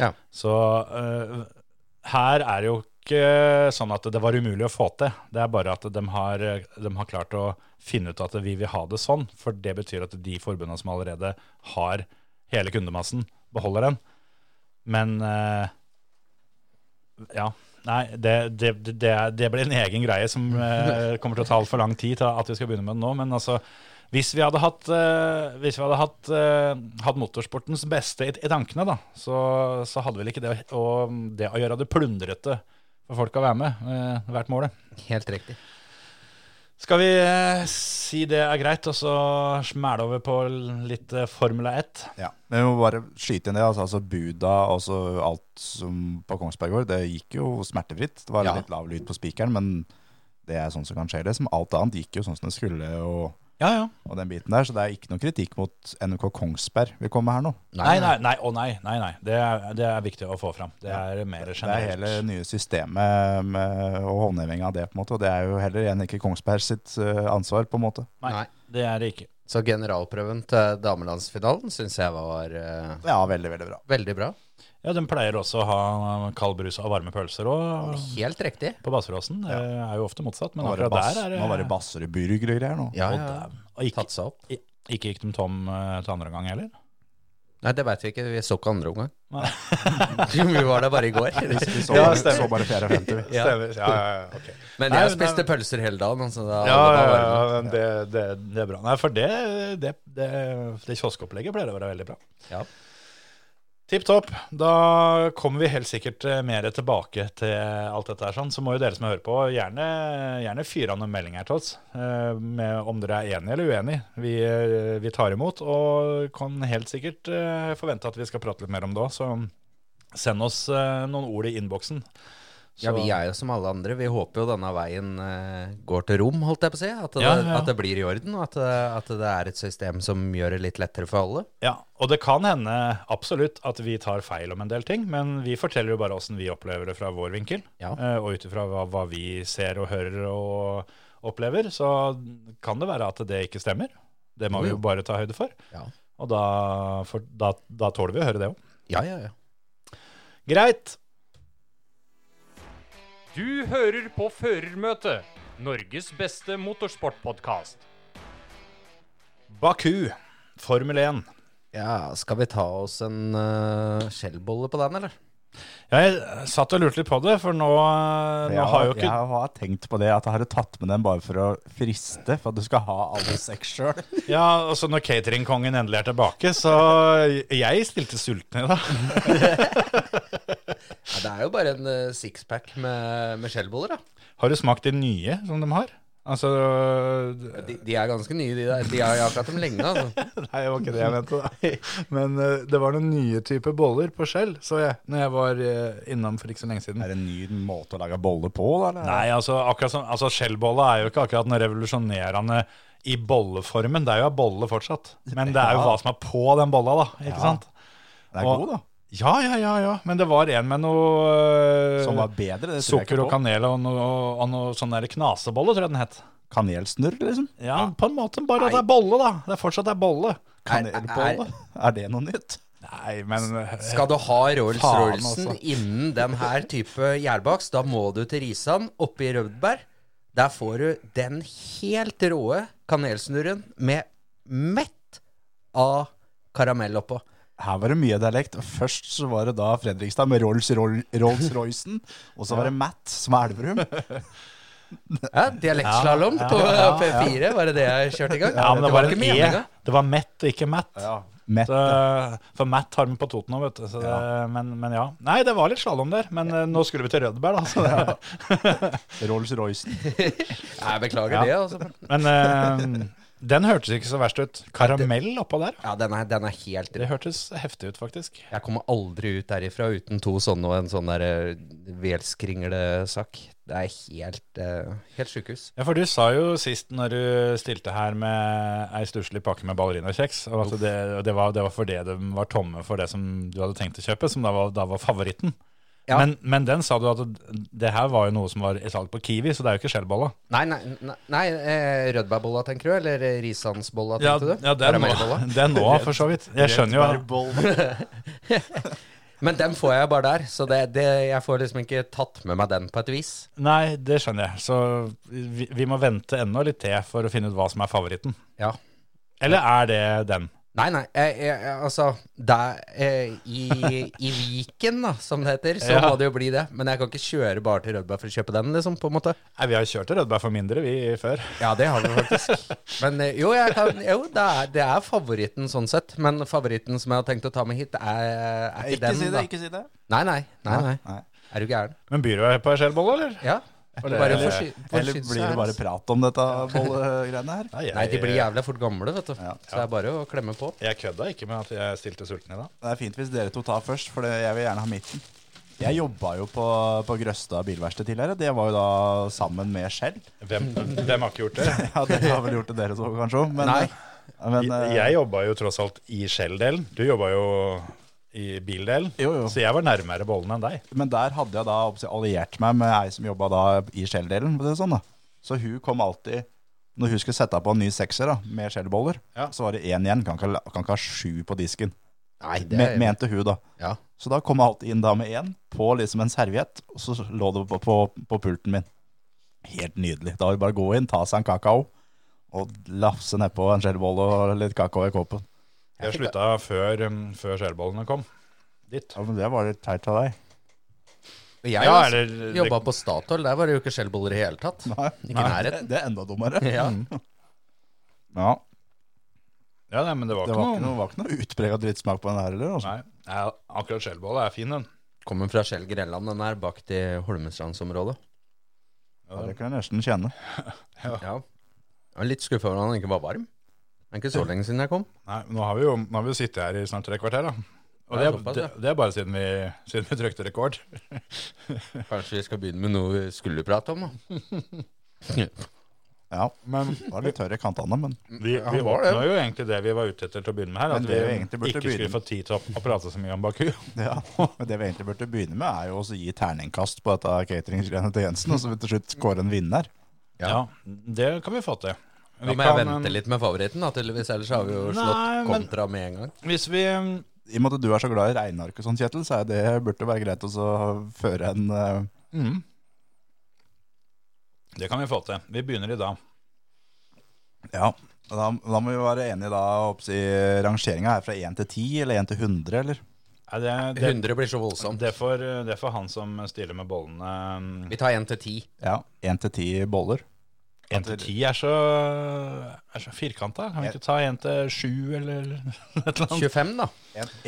Ja. Så uh, her er det jo ikke sånn at det var umulig å få til. Det er bare at de har, de har klart å finne ut at vi vil ha det sånn. For det betyr at de forbundene som allerede har hele kundemassen, beholder den. Men uh, ja. Nei, det, det, det, det blir en egen greie som uh, kommer til å ta altfor lang tid til at vi skal begynne med det nå. Men altså, hvis vi hadde hatt, eh, hvis vi hadde hatt, eh, hatt motorsportens beste i, i tankene, da, så, så hadde vel ikke det å, det å gjøre det plundrete for folk å være med eh, vært målet. Helt riktig. Skal vi si det er greit, og så smæle over på litt Formula 1? Ja. Men vi må bare skyte inn det. Altså, altså Buda og så alt som på Kongsberg går, det gikk jo smertefritt. Det var Ja. litt lav lyd på spikeren, men det er sånn som kan skje. Det som alt annet gikk jo sånn som det skulle, og, Ja, ja. og den biten der. Så det er ikke noe kritikk mot NRK Kongsberg vi kommer her nå. Nei, nei, nei, å nei, nei, nei. Det er, det er viktig å få fram. Det er mer generelt. Det er hele det nye systemet med, og håndheving av det, på en måte. Og det er jo heller igjen ikke Kongsberg sitt eh, ansvar, på en måte. Nei, Nei. det er det ikke. Så generalprøven til damelandsfinalen syns jeg var uh, Ja, veldig, veldig bra. veldig bra. Ja, De pleier også å ha kald brus og varme pølser òg Helt riktig. på Baseråsen. Det er jo ofte motsatt, men akkurat der er det nå var det basser i burger og greier nå. Ja, ja. Og ikke, Tatt seg opp. ikke gikk de tom eh, til andre gang heller? Nei, det veit vi ikke. Vi så ikke andre omgang. Nei. vi var der bare i går. Vi så, Ja, så bare 54. Ja. Stemmer. Ja, ja, ja, ok. Men Nei, jeg men- spiste pølser hele dagen. Altså, da, Ja, ja, ja, det, det, det er bra. Nei, for det, det, det, det kioskopplegget pleier å være veldig bra. Ja. Tipp topp. Da kommer vi helt sikkert eh, mer tilbake til alt dette her. Sånn. Så må jo dere som hører på, gjerne, gjerne fyre av noen meldinger til oss. eh, Med om dere er enige eller uenige. Vi, eh, vi tar imot, og kan helt sikkert forvente at vi skal prate litt mer om det òg. Så send oss noen ord i innboksen. Ja, vi er jo som alle andre. Vi håper jo denne veien eh, går til rom, holdt jeg på å si. At det, Ja, ja. At det blir i orden, og at det, at det er et system som gjør det litt lettere for alle. Ja, og det kan hende absolutt at vi tar feil om en del ting, men vi forteller jo bare åssen vi opplever det fra vår vinkel. Ja. Eh, Og ut ifra hva, hva vi ser og hører og opplever, så kan det være at det ikke stemmer. Det må vi Jo, bare ta høyde for. Ja, Og da, for, da, da tåler vi å høre det òg. ja, ja. ja. Greit. Du hører på Førermøtet, Norges beste motorsportpodkast. Baku, Formel 1. ja skal vi ta oss en uh, skjellbolle på den, eller? Jeg satt og lurte litt på det, for nå, nå Jeg har har, jo ikke jeg har tenkt på det, at jeg hadde tatt med den bare for å friste, for at du skal ha alle seks sjøl. Ja, og så når cateringkongen endelig er tilbake, så jeg stilte sulten i dag. Ja, det er jo bare en uh, sixpack med, med skjellboller, da. Har du smakt de nye som de har? Altså De, de er ganske nye, de der. De har jeg hatt dem lenge, altså. Nei, det var ikke det jeg mente. da. Men uh, det var noen nye typer boller på skjell, så jeg, når jeg var uh, innom for ikke så lenge siden. Er det en ny måte å lage boller på, da? Eller? Nei, altså, akkurat som, altså skjellbolle er jo ikke akkurat noe revolusjonerende i bolleformen. Det er jo ei bolle fortsatt. Men det er jo Ja. hva som er på den bolla, da. Ikke Ja. sant? Det er Og- god, da. Ja, ja, ja, ja. Men det var en med noe eh, Som var bedre. Det tror jeg sukker og kanel og noe, og noe sånn der knasebolle, tror jeg den het. Kanelsnurr, liksom. Ja, på en måte. Bare at det er bolle, da. Det er fortsatt er bolle. Kanelbolle. Er det noe nytt? Nei, men eh, Skal du ha Rolls-Roycen altså. innen den her type gjærbakst, da må du til Risan, oppe i Rødberg. Der får du den helt råe kanelsnurren med mett av karamell oppå. Her var det mye dialekt. Først så var det da Fredrikstad med Rolls-Roycen. Rolls-Roycen. Og så var det Matt, som er Elverum. Ja, Dialektslalåm Ja, på ja, P4, var det det jeg kjørte i gang? Ja, men det var var en E. Det var Mett og ikke Matt. Matt, Så, for Matt har vi på Toten òg, vet du. Så det, men, men ja. Nei, det var litt slalåm der. Men eh, nå skulle vi til Rødberg, da. Det, Rolls-Roycen. Jeg beklager Ja. det, altså. men eh, den hørtes ikke så verst ut. Karamell oppå der. Ja, den er, den er helt Det hørtes heftig ut, faktisk. Jeg kommer aldri ut derifra uten to sånne og en sånn der eh, velskringlesak. Det er helt, uh, helt sjukehus. Ja, for du sa jo sist når du stilte her med ei stusslig pakke med ballerinakjeks, og at det, det, var, det var fordi de var tomme for det som du hadde tenkt å kjøpe, som da var, da var favoritten. Ja. Men, men den sa du at det her var jo noe som var i salg på Kiwi, så det er jo ikke skjellbolla. Nei, nei, nei, nei eh, rødbærbolla tenker du? Eller eh, risansbolla, Ja, du? ja det er nå, den er nå, for så vidt. Jeg skjønner jo Men den får jeg bare der, så det, det, jeg får liksom ikke tatt med meg den på et vis. Nei, det skjønner jeg. Så vi, vi må vente enda litt til for å finne ut hva som er favoritten. Ja. Eller er det den? Nei, nei, jeg, jeg, altså der, eh, i, I Viken, da, som det heter, så Ja. må det jo bli det. Men jeg kan ikke kjøre bare til Rødberg for å kjøpe den, liksom, på en måte. Nei, Vi har kjørt til Rødberg for mindre, vi, før. Ja, det har vi faktisk. Men eh, jo, kan, jo det, er, det er favoritten sånn sett. Men favoritten som jeg har tenkt å ta med hit, er, er ikke, Ikke den, si det, da. ikke si det. Nei, nei, nei, nei. Nei. Er du gæren? Men byr du på ei skjellbolle, eller? Ja. Eller- Bare eller- Eller blir det bare prat om dette bollegreiene her? Nei, jeg, Nei, de blir jævlig fort gamle, vet du. Ja. Så det er bare å klemme på. Jeg kødda ikke med at jeg stilte sulten i dag. Det er fint hvis dere to tar først, for jeg vil gjerne ha midten. Jeg jobba jo på, på Grøstad bilverksted tidligere. Det var jo da sammen med Skjell. Hvem, hvem har ikke gjort det? Ja, dere har vel gjort det dere så, kanskje òg? Men, Nei. men eh, Jeg, jeg jobba jo tross alt i Skjell-delen. Du jobba jo i bildelen. Jo, jo. Så jeg var nærmere bollen enn deg. Men der hadde jeg da alliert meg med ei som jobba da i Skjell-delen. Sånn. Så hun kom alltid Når hun skulle sette på en ny sekser da, med Skjell-boller, Ja. så var det én igjen. Kan ikke, kan ikke ha sju på disken. Nei, det er... mente hun, da. Ja. Så da kom jeg alltid inn da med én på liksom en serviett, og så lå det på, på, på pulten min. Helt nydelig. Da var det bare å gå inn, ta seg en kakao, og lafse nedpå en skjellbolle og litt kakao i koppen. Jeg slutta før, um, før skjellbollene kom dit. Ja, men det var litt teit av deg. Jeg Ja, eller- jobba på Statoil, der var det jo ikke skjellboller i hele tatt. Nei, Ikke nei. Det, det er enda dummere. Ja. Ja, Ja, nei, men det var, det ikke var noe, ikke noe, var ikke noe utprega drittsmak på den her heller. Altså. Nei, ja, akkurat skjellbolle er fin, den. Kommer fra Skjell Grenland, den er bak til Holmestrandsområdet. Ja, det kan jeg nesten kjenne. Ja. Jeg var litt skuffa over at den ikke var varm. Det er ikke så lenge siden jeg kom. Nei, men nå har vi jo nå har vi jo sittet her i snart tre kvarter, da. Og Ja, det, såpass, det, ja. det er bare siden vi, siden vi trykte rekord. Kanskje vi skal begynne med noe vi skulle prate om, da. Ja, Men det var litt tørr i kantene, men vi, Ja, vi var det. var jo egentlig det vi var ute etter til å begynne med her. At vi vi ikke skulle få tid til å, å prate så mye om Baku. Ja, men det vi egentlig burde begynne med, er jo å gi terningkast på dette cateringsgreiene til Jensen, og så til slutt kåre en vinner. Ja, det kan vi få til. Da Vi må jeg kan, vente litt med favoritten, da, tydeligvis. Ellers har vi jo slått Nei, men- kontra med en gang. Hvis vi I og med at du er så glad i regneark og sånn, Kjetil, så er det burde være greit å føre en uh, mm, Det kan vi få til. Vi begynner i dag. Ja. Da, da må vi være enige da oppsi rangeringa er fra 1 til 10 eller 1 til 100, eller? Nei, det, det, 100 blir så voldsomt. det, får, det får han som stiller med bollene. Vi tar 1 til 10. Ja, 1 til 10 boller. 1 til 10 er så, er så firkanta. Kan vi ikke ta 1 til 7 eller et eller annet? 25, da.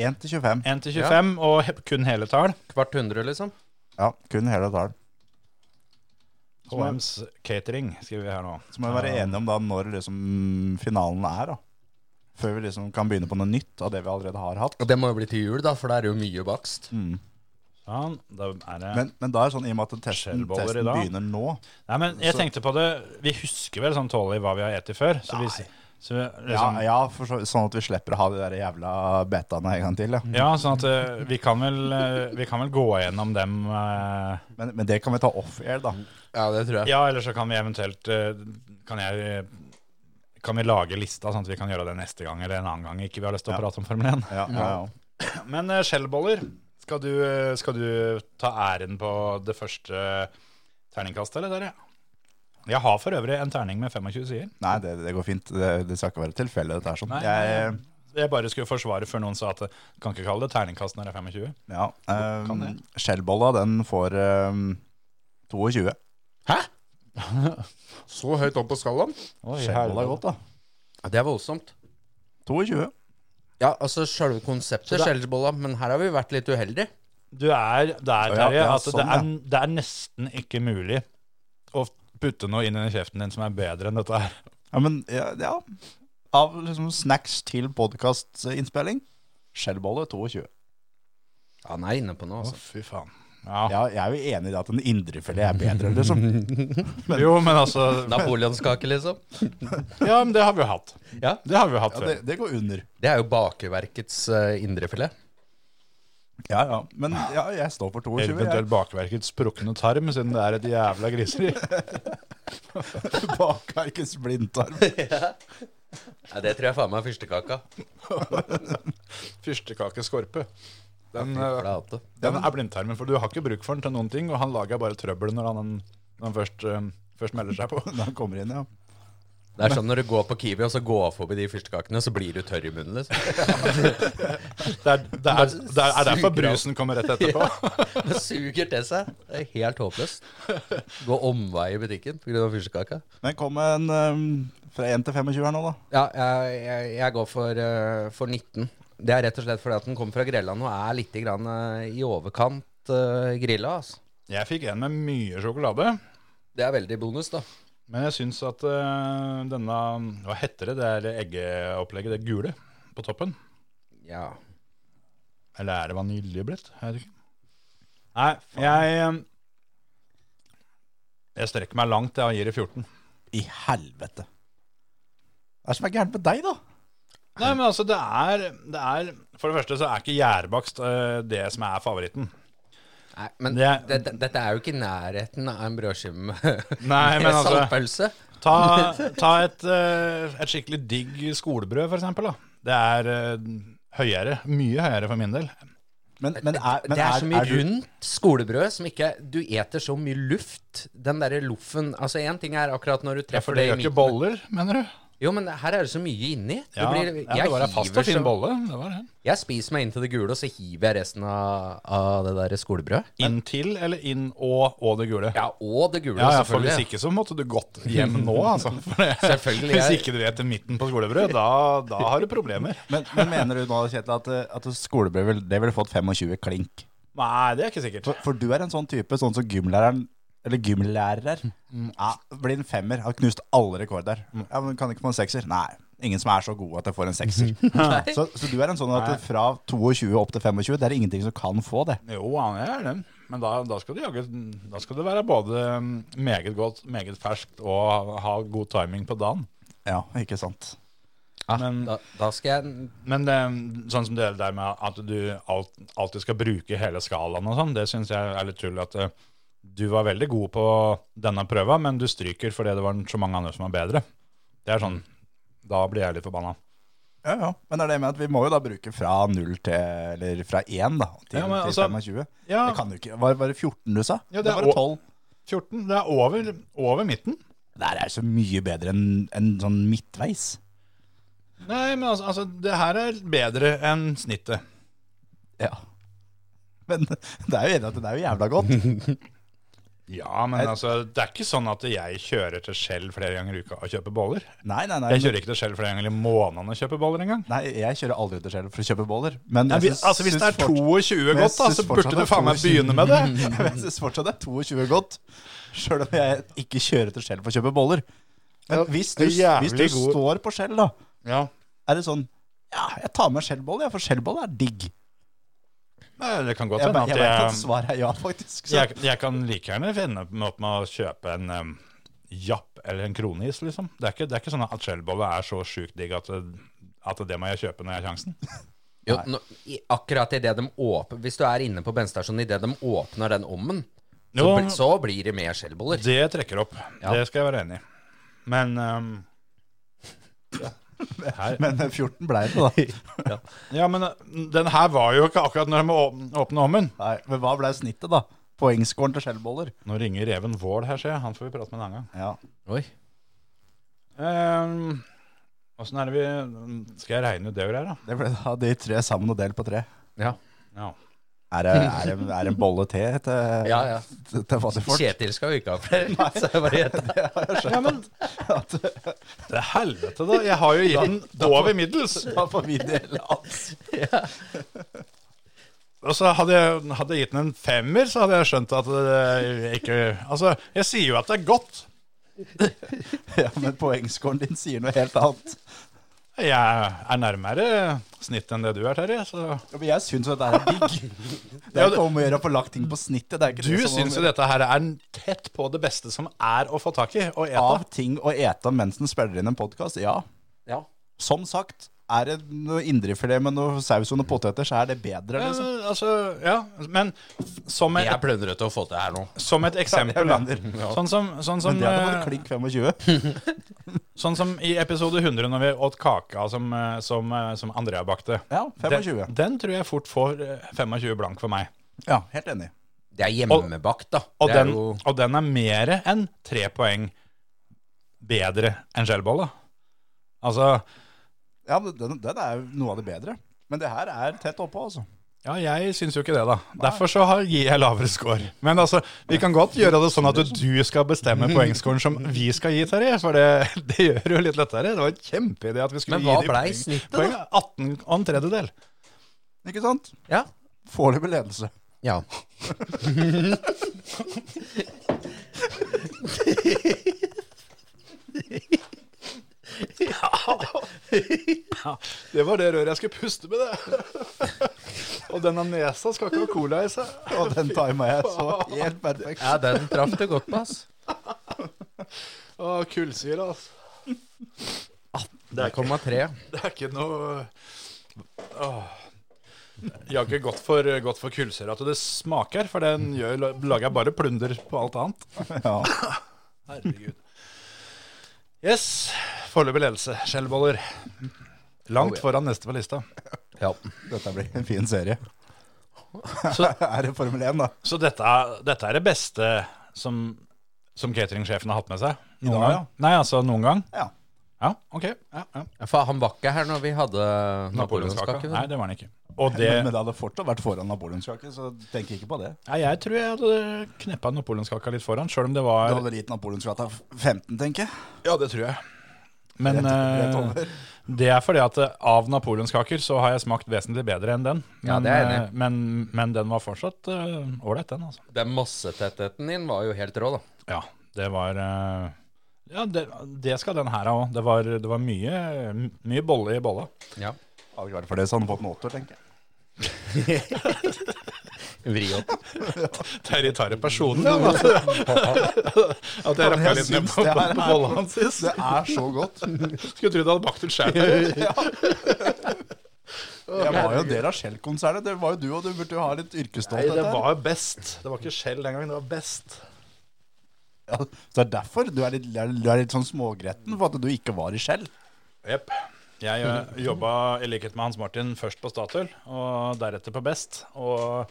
1 til 25. 1 til 25 og he- kun hele tall. Kvart 100, liksom. Ja, kun hele tall. HMs Catering skriver vi her nå. Så må vi være enige om da når liksom finalen er, da. Før vi liksom kan begynne på noe nytt av det vi allerede har hatt. Og det må jo bli til jul, da, for det er jo mye bakst. Sånn, da er det Men, men da er det sånn, i og med at testen, testen begynner nå Nei, men jeg tenkte på det Vi husker vel sånn tålelig hva vi har spist før. Så vi, så vi, liksom, Ja, ja for så, sånn at vi slipper å ha de der jævla betaene en gang til. Ja. Ja, sånn at uh, vi kan vel, uh, vi kan vel gå gjennom dem uh, Men, men det kan vi ta off-air, da. Ja, det tror jeg. Ja, eller så kan vi eventuelt Kan jeg Kan vi lage lista, sånn at vi kan gjøre det neste gang eller en annen gang ikke vi har lyst til å Ja. prate om Formel 1. Ja, ja, ja. Men uh, skjellboller, skal du, skal du ta æren på det første terningkastet, eller der, ja? Jeg har for øvrig en terning med 25 sider. Nei, det, det går fint. Det, det skal ikke være tilfeldig, dette her. Sånn. Nei, Jeg, Jeg bare skulle forsvare før noen sa at kan ikke kalle det terningkast når det er 25. ja, Kan um. Skjellbolla, den får um, 22. Så høyt opp på skalaen? Skjellbolla er godt, da. Ja, det er voldsomt. 22. Ja, altså selve konseptet Så skjellsbolla, men her har vi vært litt uheldige. Du er der, Terje, ja, at sånn, det, er, det er nesten ikke mulig å putte noe inn i kjeften din som er bedre enn dette her. Ja, men ja, ja. Av liksom snacks til podkastinnspilling, skjellbolle 22. Ja, han er inne på noe, altså. Å, fy faen. Ja. Ja, jeg er jo enig i at en indrefilet er bedre, liksom. Jo, men altså Napoleonskake, liksom. Ja, men det har vi jo hatt. Ja, Det har vi jo hatt Ja, før. det, det går under. Det er jo bakeverkets uh, indrefilet. Ja, ja. Men ja, jeg står for 22. Eventuelt bakverkets sprukne tarm, siden det er et jævla griseri. Bakeverkets Bakverkets blindtarm. Ja, det tror jeg faen meg er fyrstekaka. Fyrstekakeskorpe. Den, eh, den er blindtarmen, for du har ikke bruk for den til noen ting, og han lager bare trøbbel når han, når han først, eh, først melder seg på. Når han kommer inn, ja. Det er sånn når du går på Kiwi og så går forbi de fyrstekakene, så blir du tørr i munnen, liksom. Det er, det er, det er derfor brusen kommer rett etterpå. Det suger til seg. Det er helt håpløst. Gå omvei i butikken pga. fyrstekaka. Men kom med en um, fra 1 til 25 her nå, da. Ja, jeg, jeg, jeg går for, uh, for 19. Det er rett og slett fordi at den kommer fra Grelland og er litt grann, eh, i overkant uh, grilla. Altså. Jeg fikk en med mye sjokolade, Det er veldig bonus, da. men jeg syns at uh, denne Hva heter det? Det er eggeopplegget, det gule på toppen. Ja. Eller er det vaniljeblett? Jeg vet ikke. Nei, jeg Jeg strekker meg langt, jeg, og gir det 14. I helvete. Hva er det som er gærent med deg, da? Nei, men altså, det er, det er For det første så er ikke gjærbakst eh, det som er favoritten. Nei, men Det- det, det, dette er jo ikke i nærheten av en brødskive med, Nei, men altså saltpølse. Ta, ta et, eh, et skikkelig digg skolebrød, for eksempel. Da. Det er eh, høyere. Mye høyere for min del. Men, men er, men det er så mye du- rundt skolebrød som ikke Du eter så mye luft. Den derre loffen Altså, én ting er akkurat når du treffer Ja, for det det i gjør ikke boller, mener du? Jo, men her er det så mye inni. Det Ja, blir, ja det var en fast og fin bolle. Det var det. Jeg spiser meg inn til det gule, og så hiver jeg resten av, av det der skolebrødet. Inn til eller inn og, og det gule? Ja, og det gule, Ja, ja, for selvfølgelig. Hvis ikke så måtte du gått hjem nå, altså. For det, Selvfølgelig, Hvis ikke du vet midten på skolebrød, da, da har du problemer. Men, men mener du nå, Kjetil, at, at skolebrød vil, det ville fått 25 klink? Nei, det er ikke sikkert. For, for du er en sånn type, sånn som gymlæreren Eller gymlærer. Ja, blir en femmer. Har knust alle rekorder. Ja, men Kan ikke få en sekser? Nei. Ingen som er så god at jeg får en sekser. så, så du er en sånn at fra 22 opp til 25, det er ingenting som kan få det. Jo, han er det. Men da, da, skal du da skal det være både mm, meget godt, meget ferskt og ha god timing på dagen. Ja, ikke sant. Ja, Men- da, da skal jeg Men det, sånn som det der med at du alt, alltid skal bruke hele skalaen og sånn, det syns jeg er litt tull. At eh, du var veldig god på denne prøva, men du stryker fordi det var så mange andre som var bedre. Det er sånn, Da blir jeg litt forbanna. Ja, ja. Men det er det med at vi må jo da bruke fra 0 til Eller fra 1 da, til, Ja, men til altså- 25. Ja, Det kan du ikke Var, var det 14 du sa? Ja, det det var å- 12. 14. Det er over, over midten. Det her er så mye bedre enn en sånn midtveis. Nei, men altså, altså det her er bedre enn snittet. Ja. Men det er jo enig at det er jo jævla godt. Ja, men altså, det er ikke sånn at jeg kjører til Skjell flere ganger i uka og kjøper boller. Nei, nei, nei. Jeg kjører ikke til Skjell flere ganger i måneden og kjøper boller engang. Nei, jeg kjører aldri til Skjell for å kjøpe boller. Men jeg syns- altså, hvis det er 22 Men godt, da, så burde du faen meg begynne med det. Jeg syns fortsatt det er 22 godt. Sjøl om jeg ikke kjører til Skjell for å kjøpe boller. Men hvis du, hvis du står på Skjell, da, Ja. er det sånn Ja, jeg tar med Skjell-boller, for Skjell-boller er digg. Det kan godt Jeg, hende jeg, at vet at jeg, svaret er ja, faktisk. Jeg, jeg kan like gjerne finne opp med å kjøpe en um, Japp eller en kronis, liksom. Det er ikke, det er ikke sånn at skjellbolle er så sjukt digg at, det- at det må jeg kjøpe når jeg har sjansen. Jo, nå, i, akkurat idet de åpner Hvis du er inne på bensinstasjonen idet de åpner den ommen, så, Jo. så blir det mer skjellboller. Det trekker opp. Ja. Det skal jeg være enig i. Men um, Men 14 ble det, da. Ja, men uh, den her var jo ikke akkurat når de åpna ommen. Nei, men hva ble snittet, da? Poengskåren til skjellboller? Nå ringer Reven Vål her, ser jeg. Han får vi prate med en annen gang. Ja. Oi. Um, Åssen er det vi Skal jeg regne ut det greier, da? Det ble da de tre sammen og delt på tre. Ja. Ja. Er det, er det, er det en bolle te til, Ja, ja. til, til? Kjetil skal jo ikke ha flere. Så jeg bare gjetter. ja, men Det er helvete, da. Jeg har jo gitt den over middels. Da får vi dele alt. Og så hadde jeg, hadde jeg gitt den en femmer, så hadde jeg skjønt at det ikke Altså, jeg sier jo at det er godt. Ja, men poengscoren din sier noe helt annet. Jeg er nærmere snittet enn det du er, Terje. Så Ja, men jeg syns jo dette er digg. Det er ikke om å gjøre å få lagt ting på snittet. Det er ikke du det syns jo dette her er tett på det beste som er å få tak i og Av ting å ete mens den spiller inn en podkast, ja. Ja. Som sagt, er det noe indrefilet med noe saus og noen poteter, så er det bedre, Ja, liksom. altså, ja, men som Jeg prøvde rett å få til her nå. som et eksempel, Ja, ja. Sånn som, sånn som, Men det hadde eh, vært klink 25. sånn som i episode 100, når vi åt kaka som, eh, som, eh, som Andrea bakte. Ja, 25. Den, den tror jeg fort får eh, 25 blank for meg. Ja, helt enig. Det er hjemmebakt, da. Og, det er den, jo og den er mer enn tre poeng bedre enn skjellbolla. Altså, Ja, men den, den er jo noe av det bedre. Men det her er tett oppå, altså. ja, jeg syns jo ikke det, da. Derfor så har, gir jeg lavere score. Men altså, vi kan godt gjøre det sånn at du skal bestemme poengscoren som vi skal gi, Terje. For det, det gjør det jo litt lettere. Det var en kjempeidé at vi skulle Men gi hva de blei poeng- snittet, poeng. 18 og en tredjedel. Ikke sant? Ja. Foreløpig ledelse. ja. Det var det røret jeg skulle puste med, det. og denne nesa skal ikke ha cola i seg. Og den tima jeg så helt perfekt. ja, den traff du godt på, ass. Å, kullsyre, altså. Det er 0,3. Det er ikke noe Åh. Ikke gått for, gått for kullsyre at det smaker, for den gjør, lager bare plunder på alt annet. Ja. Herregud. Yes. Foreløpig ledelse. Skjellboller. Langt foran neste på lista. Ja. Dette blir en fin serie. Så, Er det Formel 1, da? så dette, er- dette er det beste som, som cateringsjefen har hatt med seg? Noen dag, gang? Nei, altså noen gang? Ja. Ja, ok. Ja, ja. For han var ikke her når vi hadde napoleonskake. Nei, det var han ikke. Og det Men det hadde fortsatt vært foran napoleonskake, så tenk ikke på det. Nei, jeg tror jeg hadde kneppa napoleonskaka litt foran, sjøl om det Du var hadde gitt napoleonskaka 15, tenker jeg. Ja, det tror jeg. Men Rett- rett eh, det er fordi at eh, av napoleonskaker så har jeg smakt vesentlig bedre enn den. Men, Ja, det er enig eh, men, men den var fortsatt ålreit, uh, den, altså. Den massetettheten din var jo helt rå, da. Ja, det var uh, Ja, det, det skal den her ha òg. Det var, det var mye, mye bolle i bolla. Ja. Hadde ikke vært for det, så hadde han fått en åtter, tenker jeg. Vri opp. Terje tar det personlig, han, at, jeg rakka litt ned på, på, på er- bolla hans sist. Det er så godt. Skulle tro du hadde bakt ut sjæl. Jeg var jo del av Shell-konsernet. Det var jo du, og du burde jo ha litt Nei, yrkesstolthet. det var var best. Det var ikke Shell den gangen, det var best. Ja, så det er derfor du er litt, du er litt sånn smågretten, for at du ikke var i Shell. Jepp. Jeg uh, jobba i likhet med Hans Martin først på Statoil, og deretter på Best. Og,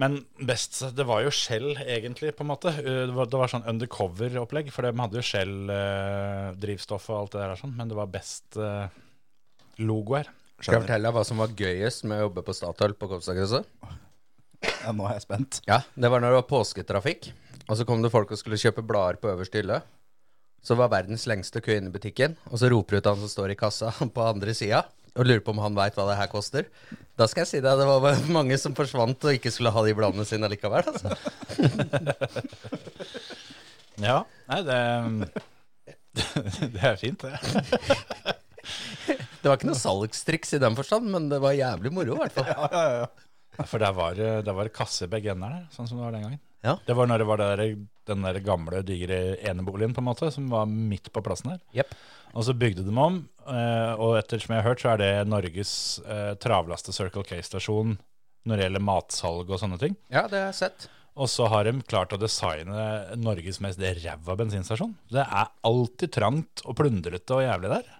men Best Det var jo Shell, egentlig, på en måte. Uh, Det var, det var sånn undercover-opplegg, for de hadde jo Shell-drivstoff og alt det der, sånn, men det var Best-logoer. Skal jeg fortelle deg hva som var gøyest med å jobbe på Statoil på Kopstadkrysset? Ja, nå er jeg spent. Ja, det var når det var påsketrafikk, og så kom det folk og skulle kjøpe blader på øverste hylle. Så var verdens lengste kø inne i butikken, og så roper ut han som står i kassa på andre sida, og lurer på om han veit hva det her koster. Da skal jeg si deg, det var mange som forsvant og ikke skulle ha de bladene sine likevel, altså. Ja, nei, det, det er fint, det. Det var ikke noe salgstriks i den forstand, men det var jævlig moro, i hvert fall. For der var, det- der var det kasse begge ender, sånn som det var den gangen. Ja. Det var når det var der, den der gamle, digre eneboligen, på en måte, som var midt på plassen her. Yep. Og så bygde de om, eh, og etter som jeg har hørt, så er det Norges eh, travleste Circle K-stasjon når det gjelder matsalg og sånne ting. Ja, det har jeg sett. Og så har de klart å designe Norges mest ræva bensinstasjon. Det er alltid trangt og plundrete og jævlig der.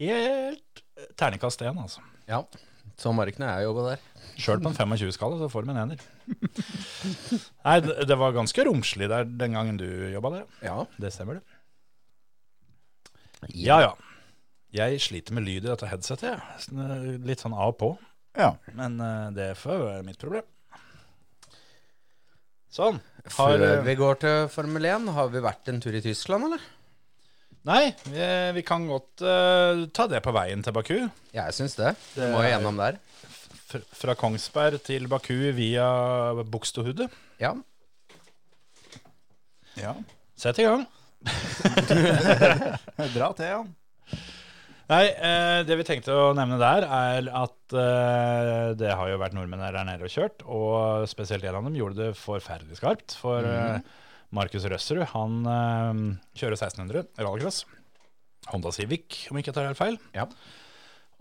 Helt terningkast én, altså. Ja. Sånn var det ikke når jeg jobba der. Sjøl på en 25-skala så får de en ener. Nei, det, det var ganske romslig der den gangen du jobba der. Ja. Det stemmer, det. Ja ja. Jeg sliter med lyd i dette headsetet. jeg. Sånn, Litt sånn av og på. Ja. Men uh, det får være mitt problem. Sånn. Har, Før eh, vi går til Formel 1, har vi vært en tur i Tyskland, eller? Nei, vi, vi kan godt eh, ta det på veien til Baku. Jeg syns det. Du må jo gjennom der. F fra Kongsberg til Baku via Bogstadhudet. Ja. ja. Sett i gang. Dra til, ja. Nei, eh, det vi tenkte å nevne der, er at eh, det har jo vært nordmenn der nede og kjørt, og spesielt en av dem gjorde det forferdelig skarpt. For eh, Markus Røsserud, han eh, kjører 1600 rallycross. Honda Civic, om ikke jeg tar helt feil. Ja.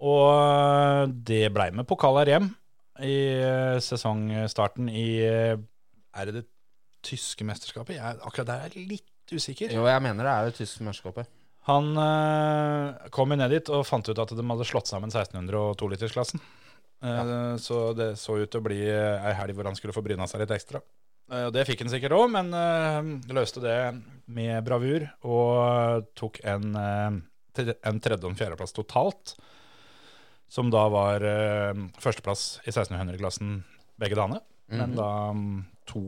Og eh, det blei med pokal hjem i eh, sesongstarten i Er det det tyske mesterskapet? Jeg, akkurat der er jeg litt usikker. Jo, jeg mener det er det tyske mesterskapet. Han eh, kom jo ned dit og fant ut at de hadde slått sammen 1600- og 2-litersklassen. Eh, Så det så ut til å bli ei helg hvor han skulle få bryna seg litt ekstra. Eh, det fikk han sikkert òg, men eh, løste det med bravur og tok en, eh, en tredje- og fjerdeplass totalt. Som da var førsteplass i 1600-klassen begge dagene. Men da mm, to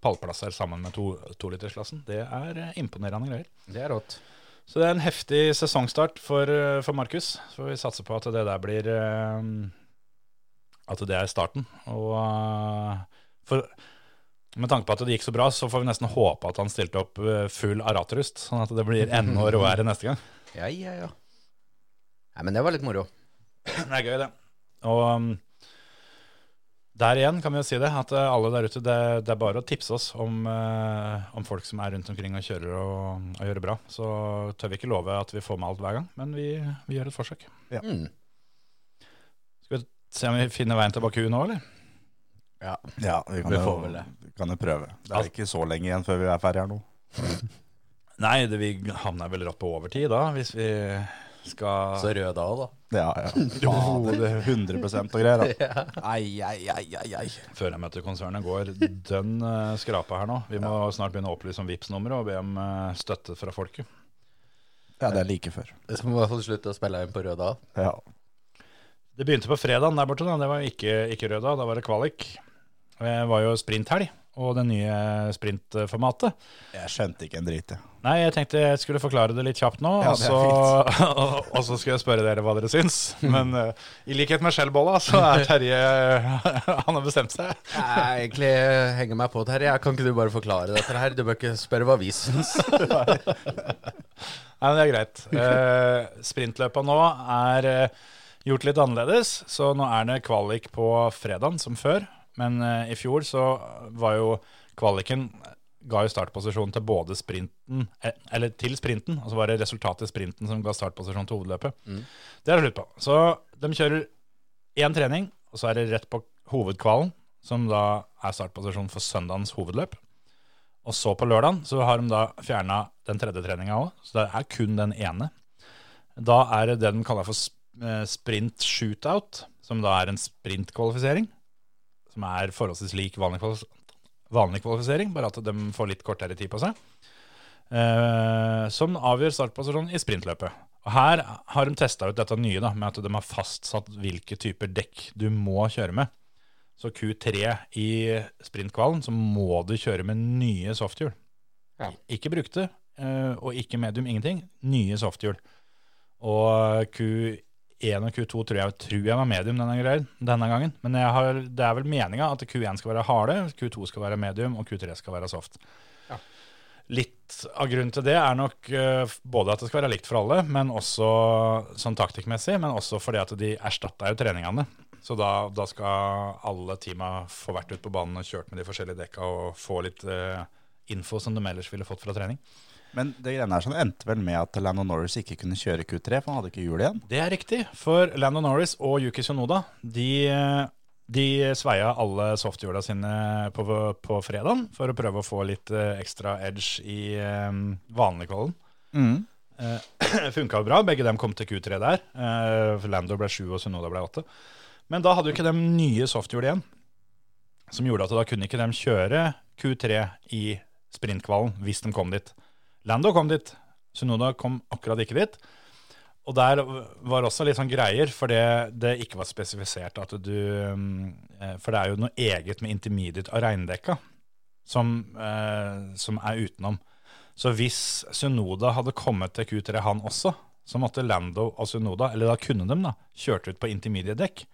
pallplasser sammen med to- tolitersklassen. Det er imponerende greier. Det er rått. Så det er en heftig sesongstart for, for Markus. Så vi satser på at det der blir At det er starten. Og for, med tanke på at det gikk så bra, så får vi nesten håpe at han stilte opp eh, full Araterust, sånn at det blir enda råere neste gang. Ja, ja, ja. Nei, men det var litt moro. Det er gøy, det. Og um, der igjen kan vi jo si det, at eh, alle der ute, det, det er bare å tipse oss om, eh, om folk som er rundt omkring og kjører og, og gjør det bra. Så tør vi ikke love at vi får med alt hver gang, men vi, vi gjør et forsøk. Mm. Skal vi se om vi finner veien til Baku nå, eller? Ja, vi kan, Vi får vel det. Kan jo prøve. Det er ikke så lenge igjen før vi er ferdige her nå. Nei, det, vi havner vel rått på overtid da, hvis vi skal Så rød da òg, da. Ja, ja. Faen, det er 100 og greier. Da. Ai, ai, ai, ai, ai. Førermøtekonsernet går dønn uh, skrapa her nå. Vi må snart begynne å opplyse om vips nummeret og be om eh, støtte fra folket. Ja, det er like før. Det må i hvert fall slutte å spille inn på rød da. Ja. Det begynte på fredagen der borte. da, Det var ikke, ikke rød da, da var det kvalik. Det var jo sprinthelg og det nye sprintformatet. Jeg skjønte ikke en drit, jeg. Nei, jeg tenkte jeg skulle forklare det litt kjapt nå, Ja, og, så, og så skulle jeg spørre dere hva dere syns. Men uh, i likhet med skjellbolla, så er Terje Han har bestemt seg. Jeg egentlig henger meg på, Terje. Kan ikke du bare forklare dette her? Du bør ikke spørre hva vi syns. Nei, men det er greit. Uh, sprintløpa nå er uh, gjort litt annerledes, så nå er det kvalik på fredagen som før. Men eh, i fjor så var jo kvaliken ga jo startposisjon til både sprinten eh, Eller til sprinten, og så var det resultatet i sprinten som ga startposisjon til hovedløpet. Det er det slutt på. Så de kjører én trening, og så er det rett på hovedkvalen, som da er startposisjon for søndagens hovedløp. Og så på lørdagen så har de da fjerna den tredje treninga òg, så det er kun den ene. Da er det det de kaller for eh, sprint shootout, som da er en sprintkvalifisering. Som er forholdsvis lik vanlig, vanlig kvalifisering, bare at de får litt kortere tid på seg. Eh, som avgjør startposisjonen i sprintløpet. Og Her har de testa ut dette nye da, med at de har fastsatt hvilke typer dekk du må kjøre med. Så Q3 i sprintkvalen så må du kjøre med nye softhjul. Ja. Ikke brukte, eh, og ikke medium, ingenting. Nye softhjul. Og Q1 og Q2 tror jeg, tror jeg var medium denne, denne gangen. Men jeg har, det er vel meninga at Q1 skal være harde, Q2 skal være medium, og Q3 skal være soft. Litt av grunnen til det er nok eh, både at det skal være likt for alle, men også sånn taktikkmessig, men også fordi at de erstatta jo treningene. Så da, da skal alle teama få vært ute på banen og kjørt med de forskjellige dekka og få litt uh, info som de ellers ville fått fra trening. Men det greiene her sånn endte vel med at Lando Norris ikke kunne kjøre Q3, for han hadde ikke hjul igjen. Det er riktig, for Lando Norris og Yuki Sunoda de, de sveia alle softhjula sine på, på fredagen for å prøve å få litt eh, ekstra edge i um, Mm. Eh, Funka bra, begge dem kom til Q3 der. Eh, Lando ble sju og Sunoda ble åtte. Men da hadde jo ikke de nye softhjul igjen, som gjorde at da kunne ikke de kjøre Q3 i sprintkvalen hvis de kom dit. Lando kom dit, Sunoda kom akkurat ikke dit. Og der var også litt sånn greier, for det, det ikke var spesifisert at du eh, For det er jo noe eget med intermediate av regndekka som, eh, som er utenom. Så hvis Sunoda hadde kommet til Q3, han også, så måtte Lando og Sunoda, eller da kunne de, da, kjørt ut på intermediate dekk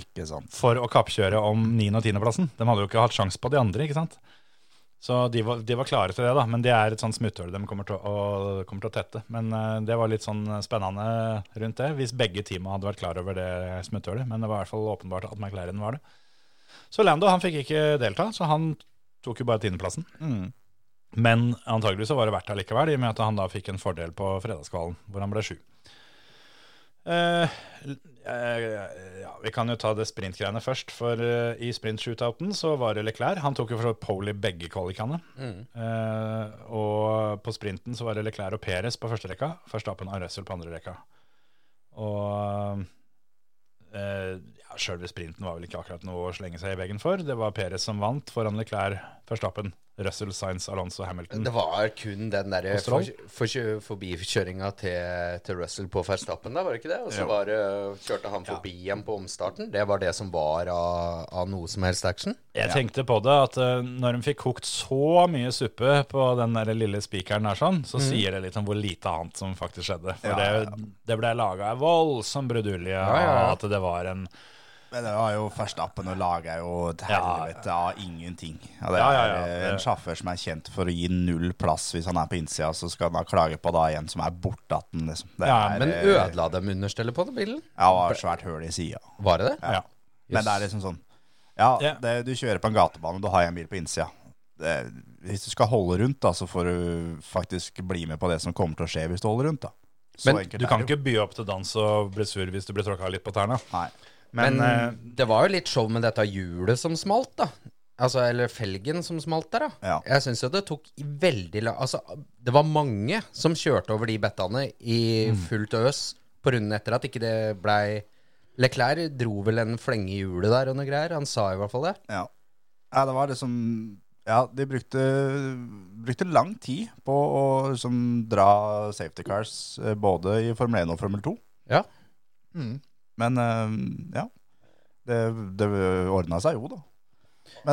Ikke sant. for å kappkjøre om 9. og 10.-plassen. De hadde jo ikke hatt sjans på de andre, ikke sant? Så de var, de var klare til det, da. Men det er et sånt smutthull de kommer til å, kommer til å tette. Men eh, det var litt sånn spennende rundt det, hvis begge teama hadde vært klar over det smutthullet. Men det var i hvert fall åpenbart at McLaren var det. Så Lando han fikk ikke delta, så han tok jo bare tiendeplassen. Mm. Men antageligvis så var det verdt det likevel, i og med at han da fikk en fordel på fredagskvalen, hvor han ble sju. Eh, ja, vi kan jo ta det sprintgreiene først. For uh, i sprint-shootouten så var det Leclerc. Han tok jo for så vidt pole i begge kvalikene. Eh, og på sprinten så var det Leclerc og Perez på første rekka. Verstappen og Russell på andre rekka. Og uh, ja, sjølve sprinten var vel ikke akkurat noe å slenge seg i veggen for. Det var Perez som vant foran Leclerc, Verstappen, Russell, Sainz, Alonso, Hamilton. Det var kun den der Og Stroll? for, for, forbikjøringa til, til Russell på Verstappen, da, var det ikke det? Og så var kjørte han forbi igjen på omstarten. Det var det som var av, av noe som helst action? Jeg tenkte på det at uh, når de fikk kokt så mye suppe på den der lille spikeren der sånn, så sier det litt om hvor lite annet som faktisk skjedde. For Ja, ja, ja. det, det ble laga voldsom brudulje Ja, ja, ja. at det var en Men det var jo Verstappen og laget jo et Ja. helvete av ingenting. Ja, det Ja, ja, er ja. en sjåfør som er kjent for å gi null plass hvis han er på innsida, så skal han da klage på da en som er bortaten, liksom. Det Ja, er, Men eh, ødela dem understellet på den bilen? Ja, det var et svært høl i sida. Var det det? Ja. Men det er liksom sånn Ja, Ja. Det, du kjører på en gatebane, du har en bil på innsida. Det, hvis du skal holde rundt, da, så får du faktisk bli med på det som kommer til å skje hvis du holder rundt. da Så Men Du er kan ikke by opp til dans og bli sur hvis du blir tråkka litt på tærne. Nei. Men, Men, uh, det var jo litt show med dette hjulet som smalt, da. Altså, eller felgen som smalt der, da. Ja. Jeg syns jo det tok veldig lang Altså, det var mange som kjørte over de bettene i fullt øs på runden etter at ikke det blei Leclerc dro vel en flenge i hjulet der og noe greier. Han sa i hvert fall det. Ja. ja, det var liksom Ja, de brukte, brukte lang tid på å liksom dra safety cars, eh, både i Formel 1 og Formel 2. Ja. Men eh, ja, det, det ordna seg jo, da.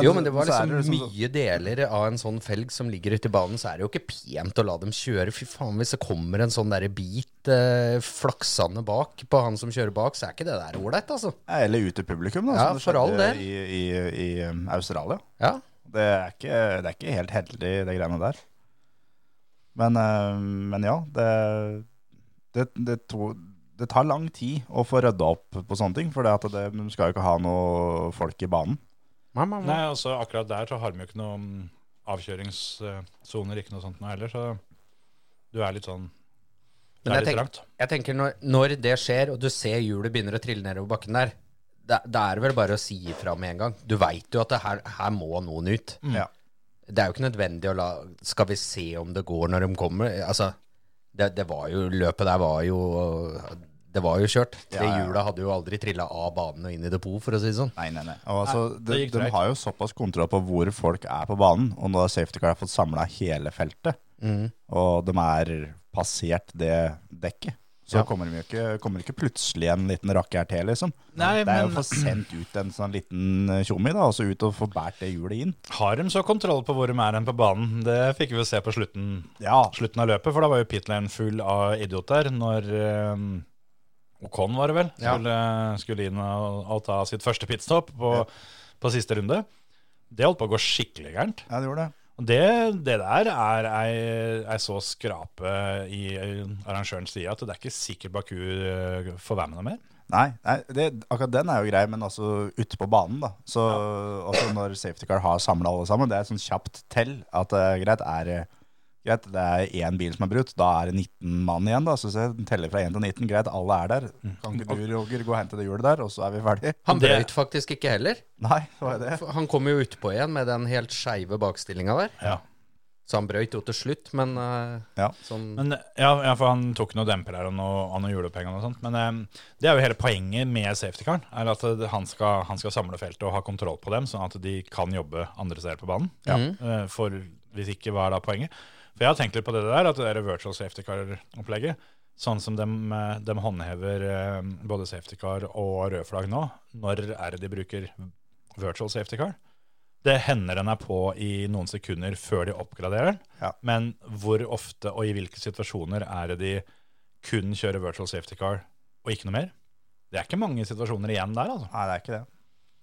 jo, men det var liksom det liksom mye deler av en sånn felg som ligger ute i banen, så er det jo ikke pent å la dem kjøre. Fy faen, hvis det kommer en sånn derre bit eh, flaksende bak på han som kjører bak, så er ikke det der ålreit, altså. Eller ut til publikum, da. Ja, som det skjedde. I, i, i um, Australia. Ja. Det er, ikke, det er ikke helt heldig, det greiene der. Men, eh, men ja, det, det, det, to, det tar lang tid å få rydda opp på sånne ting. For det at det, de skal jo ikke ha noe folk i banen. Ma, ma, ma. Nei, altså akkurat der så har de jo ikke noen avkjøringssoner, ikke noe sånt noe heller, så du er litt sånn Det er jeg, litt tenk, trangt. jeg tenker når, når det skjer, og du ser hjulet begynner å trille nedover bakken der, da er det vel bare å si ifra med en gang. Du veit jo at det her, her må noen ut. Ja. Det er jo ikke nødvendig å la Skal vi se om det går når de kommer? Altså, det, det var jo Løpet der var jo Det var jo kjørt. Det Ja, ja. hjulet hadde jo aldri trilla av banen og inn i depot, for å si det sånn. Nei, nei, nei. Og altså, det de, de har jo såpass kontroll på hvor folk er på banen. Og nå har safety car fått samla hele feltet, mm. og de er passert det dekket. Så Ja. kommer de jo ikke, kommer ikke plutselig en liten rakker til, liksom. Nei, det er jo å få sendt ut en sånn liten eh, tjommi, da, og så ut og få båret det hjulet inn. Har de så kontroll på hvor de er enn på banen? Det fikk vi jo se på slutten, Ja, slutten av løpet, for da var jo pitlane full av idioter når eh, Ocon var det vel, Ja. skulle, skulle inn og, og ta sitt første pitstop på, på siste runde. Det holdt på å gå skikkelig gærent. ja det gjorde det. Og det, det der er ei, ei så skrape i arrangørens side at det er ikke sikkert Baku eh, får være med noe mer. Nei, nei det, akkurat den er jo grei, men altså ute på banen, da. Så også når safety car har samla alle sammen, det er et sånn kjapt tell at uh, greit, er det Greit, det er én bil som er brutt, da er det 19 mann igjen. da, så jeg teller fra 1 til 19. Greit, alle er der. Kan ikke du, Roger, gå og hente det hjulet der, og så er vi ferdige? Han Det- brøyt faktisk ikke heller. Nei, hva er det? Han kom jo utpå igjen med den helt skeive bakstillinga der. Ja. Så han brøyt jo til slutt, men uh, Ja. sånn Men, ja, ja, for han tok noen demper her og noen noe hjulopphenger og sånt. Men um, det er jo hele poenget med safety-caren. Er at eh, han skal, han skal samle feltet og ha kontroll på dem, sånn at de kan jobbe andre steder på banen. Eh, for hvis ikke, hva er da poenget? For jeg har tenkt litt på det der, at det der virtual safety car-opplegget, sånn som de, håndhever eh, både safety car og rød flagg nå, når er det de bruker virtual safety car? Det hender den er på i noen sekunder før de oppgraderer den. Ja. Men hvor ofte og i hvilke situasjoner er det de kun kjører virtual safety car og ikke noe mer? Det er ikke mange situasjoner igjen der, altså. Nei, det er ikke det.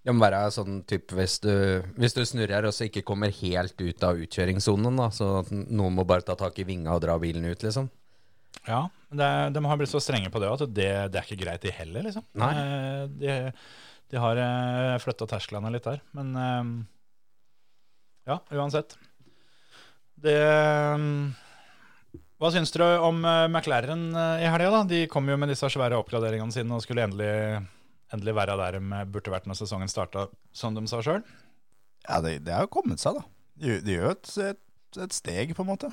Det må være sånn type hvis du, hvis du snurrer og så ikke kommer helt ut av utkjøringssonen, da, så noen må bare ta tak i vinga og dra bilen ut, liksom. Ja, det De har blitt så strenge på det at det, det er ikke greit, de heller, liksom. Nei. Eh, De, de har eh, flytta tersklene litt der. Men eh, ja, uansett. Det Hva syns dere om McLaren i helga? da? De kom jo med disse svære oppgraderingene sine og skulle endelig, endelig være der de burde vært når sesongen starta, som de sa sjøl. Ja, det, det har jo kommet seg, da. De, de gjør jo et, et, et steg, på en måte.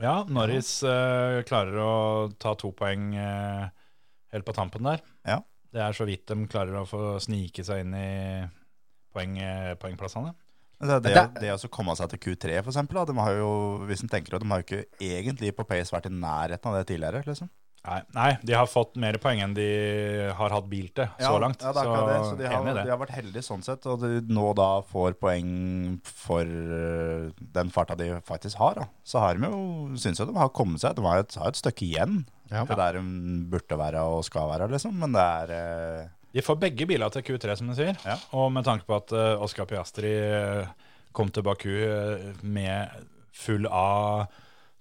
Ja, Norris eh, klarer å ta to poeng eh, helt på tampen der. Ja. Det er så vidt de klarer å få snike seg inn i poeng, eh, poengplassene. Det, det, det- det å komme seg til Q3, for eksempel, da, de har jo, hvis en tenker at de har jo ikke egentlig på pace vært i nærheten av det tidligere. liksom. Nei, nei, de har fått mer poeng enn de har hatt bil til så langt. Ja, det er akkurat det. Så de har, enig i det. de har vært heldige sånn sett, og de nå da får poeng for øh, den farta de faktisk har. Da. Så har de jo, syns jo de har kommet seg. De har et, har et stykke igjen Ja. til der de burde være og skal være, liksom. Men det er eh... De får begge biler til Q3, som du sier. Ja. Og med tanke på at uh, Oscar Piastri eh, kom til Baku eh, med full av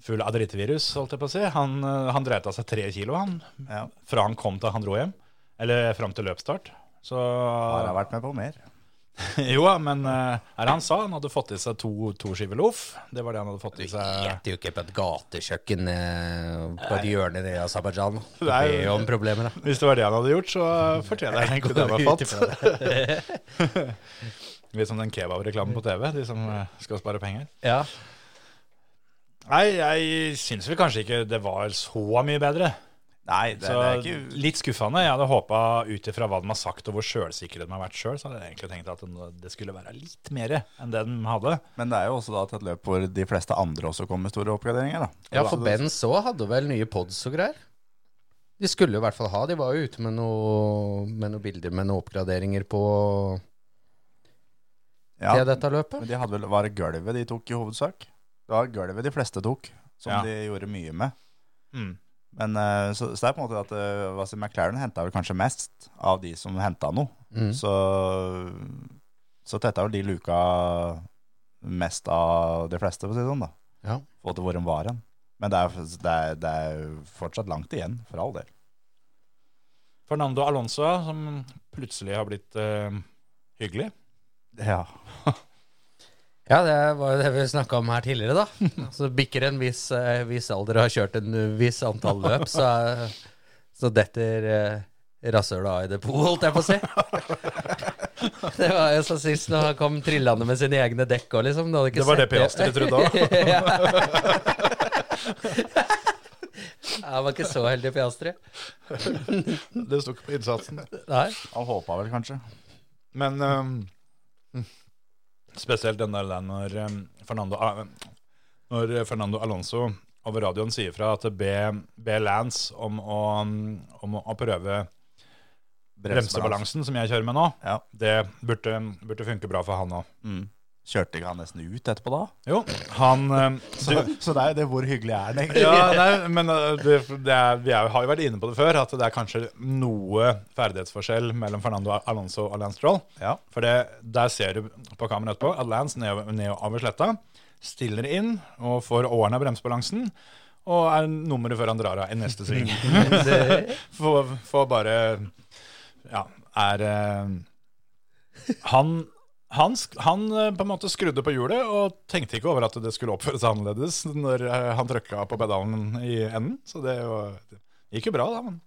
Full av drittevirus, holdt jeg på å si. Han, uh, han dreit av seg tre kilo han, Ja. fra han kom til han dro hjem. Eller fram til løpsstart. Så Har han vært med på mer. Jo, men uh, er det han sa? Han hadde fått i seg to, to skiver loff. Det var det han hadde fått i seg. Gjetter jo ikke på et gatekjøkken eh, på et hjørne i Aserbajdsjan. Det er jo om problemer, da. Hvis det var det han hadde gjort, så fortjener han egentlig det han har fått. Litt som den kebabreklamen på TV, de som eh, skal spare penger. Ja. Nei, jeg syns vel kanskje ikke det var så mye bedre. Nei, det, Så det er ikke Litt skuffende. Jeg hadde håpa ut ifra hva de har sagt og hvor sjølsikre de har vært sjøl, så hadde jeg egentlig tenkt at det- skulle være litt mer enn det de hadde. Men det er jo også da til et løp hvor de fleste andre også kom med store oppgraderinger. da. Ja, for Så- Benz òg hadde vel nye pods og greier. De skulle jo i hvert fall ha. De var jo ute med noe- med noen bilder med noen oppgraderinger på ja, det dette løpet. Men de hadde vel, var det gulvet de tok i hovedsak? Det var gulvet de fleste tok, som Ja. de gjorde mye med. Mm. Men eh, så, så det er på en måte at uh, altså McLaren henta vel kanskje mest av de som henta noe. Mm. Så, så tetta vel de luka mest av de fleste, for å si det sånn. da. Ja. Få til hvor de var hen. Men det er, det, er, det er fortsatt langt igjen, for all del. Fernando Alonso, som plutselig har blitt uh, hyggelig. Ja. Ja, det var jo det vi snakka om her tidligere, da. Så bikker en viss, eh, viss alder og har kjørt en viss antall løp, så, er- så detter eh, rasshølet av i depot, holdt jeg på å si. Det var jo så sist når han kom trillende med sine egne dekk òg, liksom. Hadde ikke Det var det Piastri trodde òg. Han var ikke så heldig, Piastri. Det sto ikke på innsatsen. Nei. Han håpa vel kanskje. Men um, spesielt den der når um, Fernando, når Fernando Alonso over radioen sier fra at be, be Lance om å, om å prøve bremsebalansen som jeg kjører med nå, Ja. det burde, burde funke bra for han òg. Mm. Kjørte ikke han nesten ut etterpå da? Jo, han um, Så, så det er jo det hvor hyggelig er han egentlig? Ja, nei, men uh, det, det er, vi er, har jo vært inne på det før, at det er kanskje noe ferdighetsforskjell mellom Fernando Alonso og Lance Stroll. Ja. For det, der ser du på kameraet etterpå at Lance ned- nedover sletta stiller inn og får årene av bremsebalansen, og er nummeret før han drar av i neste sving. får, får bare Ja, er eh, Han, han, han eh, på en måte skrudde på hjulet og tenkte ikke over at det skulle oppføres annerledes når eh, han trykka på pedalen i enden. Så det, jo, det gikk jo bra, da. Men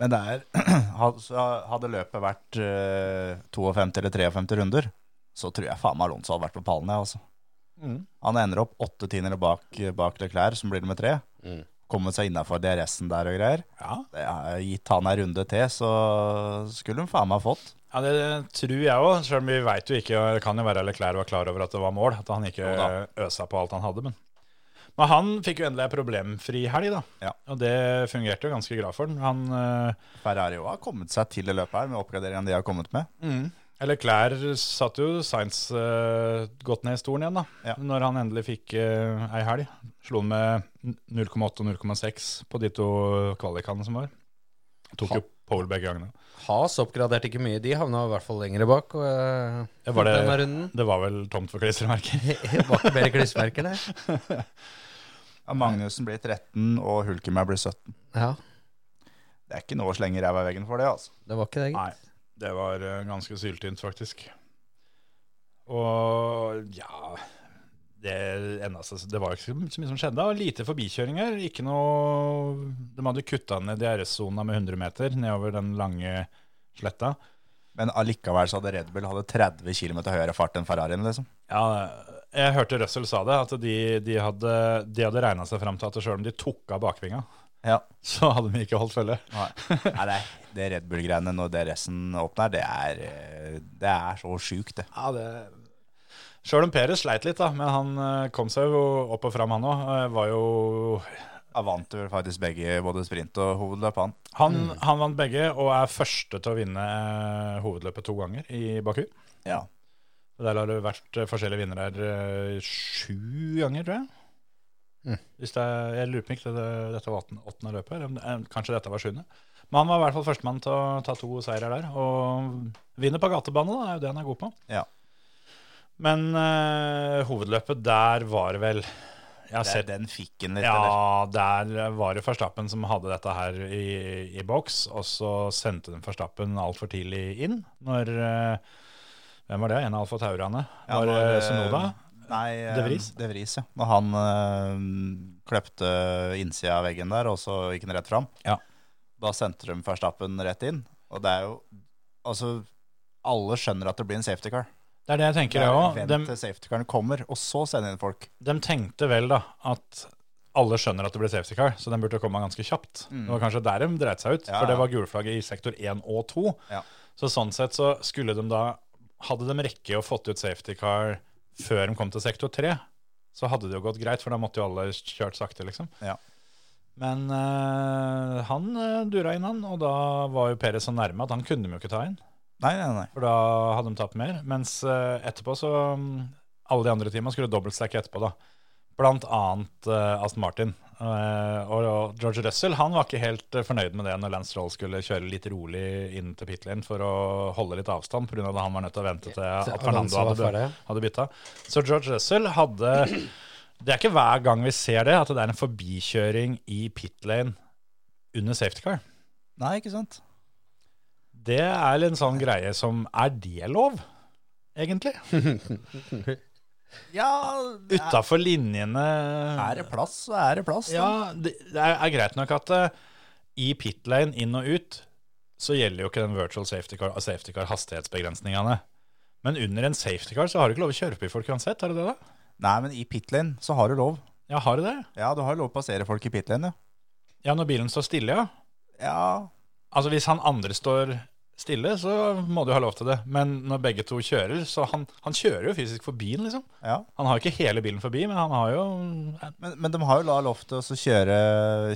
Men er så Hadde løpet vært eh, 52 eller 53 runder, så tror jeg faen meg Alonso hadde vært på pallen, jeg, altså. Han ender opp åtte tiendeler bak, bak Leclerc, som blir nummer tre. Mm. Kommet seg innafor DRS-en der og greier. ja, Det har gitt han ei runde til, så skulle hun faen meg fått. Ja, Det tror jeg òg, selv om vi veit jo ikke. Det kan jo være Leclerc var klar over at det var mål. At han ikke øsa på alt han hadde. Men, men han fikk jo endelig ei problemfri helg, da. Ja. Og det fungerte jo ganske bra for han. Han eh, Ferrari har kommet seg til det løpet her, med oppgraderingen de har kommet med. Leclerc satt jo Sainz uh, godt ned i stolen igjen, da. Ja. Når han endelig fikk uh, ei helg. Slo han med 0,8 og 0,6 på de to kvalikene som var. Tok jo pole begge gangene. Has oppgraderte ikke mye. De havna i hvert fall lenger bak. Og, uh, Ja, var det- denne runden. Det var vel tomt for klistremerker. Det var ikke mer klistremerker, det. Ja, Magnussen blir 13, og Hulkenberg blir 17. Ja, Det er ikke noe å slenge ræva i veggen for det, altså. det var ikke det, gitt. Det var eh, ganske syltynt, faktisk. Og ja Det eneste Det var ikke så mye som skjedde. Og lite forbikjøringer. Ikke noe De hadde kutta ned DRS-sona med 100 meter nedover den lange sletta. Men allikevel så hadde Red Bull hadde 30 km høyere fart enn Ferrarien, liksom. Ja, jeg hørte Russell sa det, at de, de hadde, de hadde regna seg fram til at sjøl om de tok av bakvinga, Ja. så hadde de ikke holdt følge. Nei, Nei det, det Red Bull-greiene når det resten åpner, det er, eh, det er så sjukt, det. Ja, det Sjøl om Perez sleit litt, da, men han eh, kom seg jo opp og fram, han òg. Var jo Han vant vel faktisk begge, både sprint og hovedløp, han. han, han vant begge og er første til å vinne eh, hovedløpet to ganger i Baku. Ja. Der har det vært eh, forskjellige vinnere eh, sju ganger, tror jeg. Mm. Hvis det jeg lurer på ikke det, dette var åttende, løpet, eller eh, kanskje dette var sjuende. Men han var i hvert fall førstemann til å ta to seire der. Og vinner på gatebane, da, er jo det han er god på. Ja. Men uh, hovedløpet, der var det vel Jeg ser, den fikk han litt, eller? ja, der var det Verstappen som hadde dette her i, i boks, og så sendte den Verstappen altfor tidlig inn. Når uh, Hvem var det? En av Alfa Taurane? Ja, var det Sonoda? Nei, eh, De Vries? De Vries, ja. Når han øh, kløpte innsida av veggen der, og så gikk han rett fram. Ja. Da sendte de Verstappen rett inn. Og det er jo Altså, alle skjønner at det blir en safety car. Det er det jeg tenker, jeg òg. Vent til safety caren kommer, og så sende inn folk. de tenkte vel da at alle skjønner at det blir safety car, så den burde komme ganske kjapt. Det var kanskje der de dreit seg ut, Mm. Ja, for det var gulflagget i sektor 1 og 2. Ja. Så sånn sett så skulle de da Hadde de rekke å fått ut safety car før de kom til sektor 3, så hadde det jo gått greit, for da måtte jo alle kjørt sakte, liksom. Ja. Men uh, han uh, dura inn, han, og da var jo Perez så nærme at han kunne de jo ikke ta inn. Nei, nei, nei. For da hadde de tatt mer. Mens uh, etterpå så um, Alle de andre teamene skulle dobbeltstacke etterpå, da. Blant annet uh, Aston Martin. Eh, og, George Russell han var ikke helt eh, fornøyd med det når Lance Stroll skulle kjøre litt rolig inn til pit lane for å holde litt avstand, pga. at han var nødt til å vente til at Fernando hadde, hadde bytta. Så George Russell hadde Det er ikke hver gang vi ser det, at det er en forbikjøring i pit lane under safety car. Nei, ikke sant? Det er en sånn greie som Er det lov, egentlig? Ja, Utafor linjene er det plass, så er det plass. da. Ja, det, er, er greit nok at uh, i pit lane inn og ut så gjelder jo ikke den virtual safety car, safety car hastighetsbegrensningene. Men under en safety car så har du ikke lov å kjøre forbi folk uansett, har du det da? Nei, men i pit lane så har du lov. Ja, har du det? Ja, du har lov å passere folk i pit lane, ja. Ja, når bilen står stille, ja. Ja, Altså hvis han andre står stille, så må du ha lov til det. Men når begge to kjører, så han, han kjører jo fysisk forbi den, liksom. ja. Han har jo ikke hele bilen forbi, men han har jo Men, men de har jo lov til å kjøre,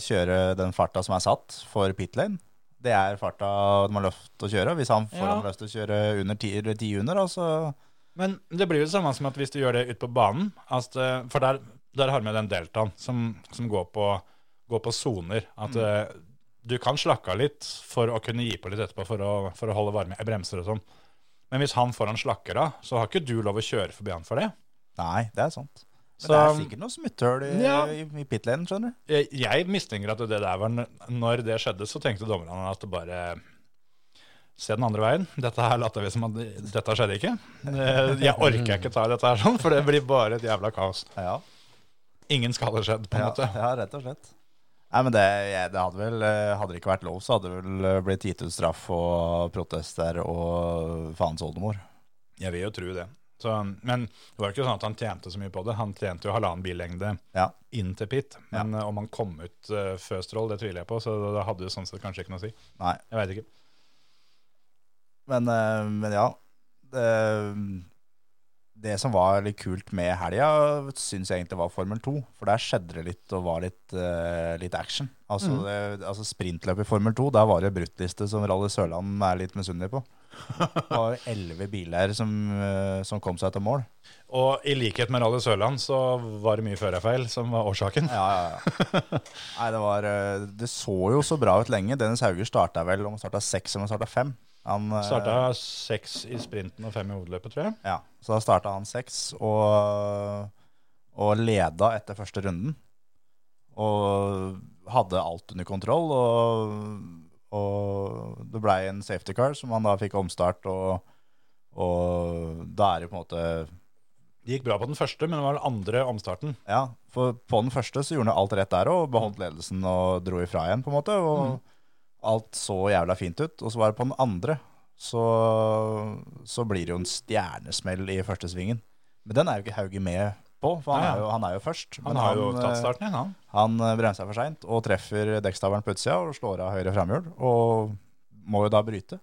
kjøre den farta som er satt for pit lane. Det er farta de har lov til å kjøre. Hvis han får Ja. lov til å kjøre under ti, ti under, da, så Men det blir jo det samme som at hvis du gjør det ute på banen eh, For der, der har vi den deltaen som, som går på soner. At eh, du kan slakke av litt for å kunne gi på litt etterpå for å, for å holde varme i bremser og sånn. Men hvis han foran slakker av, så har ikke du lov å kjøre forbi han for det. Nei, det er sant. Men det er sikkert noe smutthull i, Ja. i, pitlane, skjønner du. jeg, jeg mistenker at det der var Når det skjedde, så tenkte dommerne at det bare Se den andre veien. Dette her later vi som at dette skjedde ikke. Eh, Jeg orker ikke ta dette her sånn, for det blir bare et jævla kaos. Ja, Ingen skade skjedd, på en ja, måte. ja rett og slett. Nei, men det, det hadde vel eh, Hadde det ikke vært lov, så hadde det vel eh, blitt gitt ut straff og protester og faens oldemor. Jeg vil jo tro det. Så, men det var jo ikke sånn at han tjente så mye på det. Han tjente jo halvannen billengde Ja. inn til pit. Men ja. om han kom ut uh, før roll, det tviler jeg på, så det hadde jo sånn sett kanskje ikke noe å si. Nei. Jeg veit ikke. Men, eh, men ja. Det, det som var litt kult med helga, syns jeg egentlig var Formel 2. For der skjedde det litt og var litt, uh, litt action. Altså, det, altså sprintløp i Formel 2, der var det bruttliste som Rally Sørland er litt misunnelig på. Det var elleve biler som, uh, som kom seg til mål. Og i likhet med Rally Sørland så var det mye førerfeil som var årsaken. Ja, ja, ja. Nei, det var uh, Det så jo så bra ut lenge. Dennis Hauger starta vel om han starta seks om han starta fem. Han, eh, Starta seks i sprinten og fem i hovedløpet, tror jeg. Ja, så da starta han seks og, og leda etter første runden. Og hadde alt under kontroll. Og, og det blei en safety car som han da fikk omstart. Og, og da er det på en måte Det gikk bra på den første, men det var den andre omstarten. Ja, for på den første så gjorde han alt rett der og beholdt ledelsen og dro ifra igjen, på en måte. Og alt så jævla fint ut. Og så var det på den andre, så, så blir det jo en stjernesmell i første svingen. Men den er jo ikke Hauge med på, for han, er, jo, han er jo først. Han har jo eh, tatt starten igjen, han. Han eh, bremser for seint og treffer dekkstaveren på utsida og slår av høyre framhjul. Og må jo da bryte.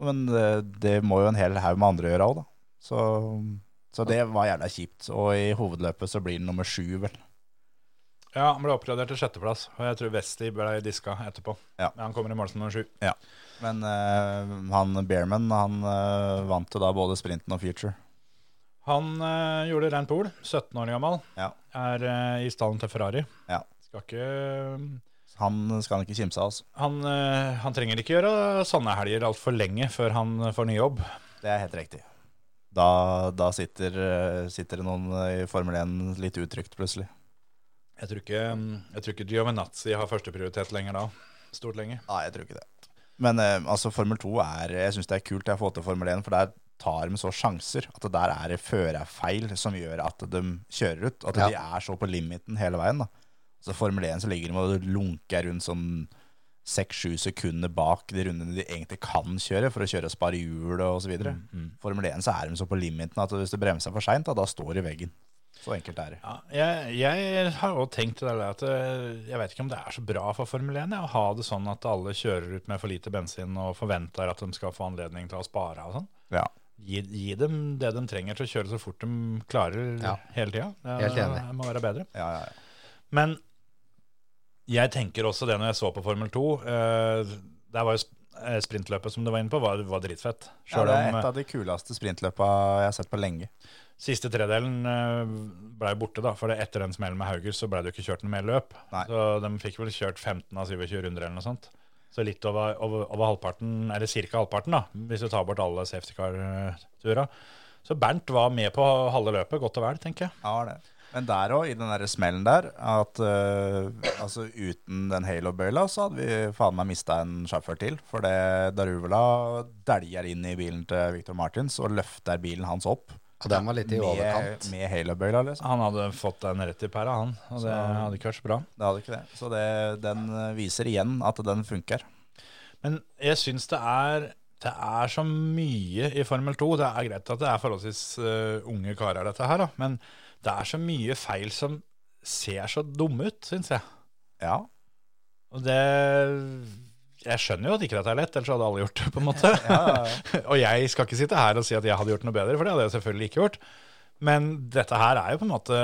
Men det, det må jo en hel haug med andre gjøre òg, da. Så, så det var jævla kjipt. Og i hovedløpet så blir det nummer sju, vel. Ja, Han ble oppgradert til sjetteplass, og jeg tror Westie ble diska etterpå. Ja. Men han kommer i mål som nummer sju. Men uh, han Bearman han uh, vant jo da både sprinten og future. Han uh, gjorde rent pol, 17 år gammel. Ja. Er i stallen til Ferrari. Ja. Skal ikke Han skal han ikke kimse av. Altså. han, han trenger ikke gjøre sånne helger altfor lenge før han får ny jobb. Det er helt riktig. Da, da sitter, sitter det noen i Formel 1 litt utrygt, plutselig. Jeg tror ikke, jeg tror ikke Giovinazzi har førsteprioritet lenger da. Stort lenger. Nei, jeg tror ikke det. Men eh, altså, Formel 2 er Jeg syns det er kult jeg få til Formel 1, for der tar de så sjanser. At det der er førerfeil som gjør at de kjører ut. At Ja. de er så på limiten hele veien. da Så Formel 1 så ligger de og lunker rundt sånn seks-sju sekunder bak de rundene de egentlig kan kjøre, for å kjøre og spare hjul og osv. videre Formel 1 så er de så på limiten at hvis du bremser for seint, da, da står de i veggen. Så enkelt er det. Ja, jeg, jeg har også tenkt det at eh, jeg vet ikke om det er så bra for Formel 1 å ha det sånn at alle kjører ut med for lite bensin og forventer at de skal få anledning til å spare og sånn. Ja. Gi, gi dem det de trenger til å kjøre så fort de klarer Ja. hele tida. Det, Helt enig. det må være bedre. Ja, ja, ja. Men jeg tenker også det når jeg så på Formel 2. Eh, der var jo sprintløpet som du var inne på, var, var dritfett. ja det er om et eh, av de kuleste sprintløpa jeg har sett på lenge. siste tredelen blei ble borte, da. For etter den smellen med Hauger så ble det jo ikke kjørt noe mer løp. Nei. Så de fikk vel kjørt 15 av 27 runder eller noe sånt. Så litt over, over, over halvparten, eller ca. halvparten, da, hvis du tar bort alle safety car-tura. Så Bernt var med på halve løpet, godt og vel, tenker jeg. Ja, det. Men der òg, i den der smellen der, at uh, altså uten den halo-bøyla, så hadde vi faen meg mista en sjåfør til. For det Daruvela dæljer inn i bilen til Victor Martins og løfter bilen hans opp Og den var litt i overkant. med halo-bøyla, liksom. Han hadde fått den rett i pæra, han. Og det Så- hadde ikke vært så bra. Det hadde ikke det. Så det, den eh, viser igjen at den funker. Men jeg syns det er det er så mye i Formel 2. Det er greit at det er forholdsvis uh, unge karer, dette her, da. Men det er så mye feil som ser så dumme ut, syns jeg. Ja. Og det Jeg skjønner jo at ikke dette er lett, ellers hadde alle gjort det, på en måte. ja, ja. og jeg skal ikke sitte her og si at jeg hadde gjort noe bedre, for det hadde jeg selvfølgelig ikke gjort. Men dette her er jo på en måte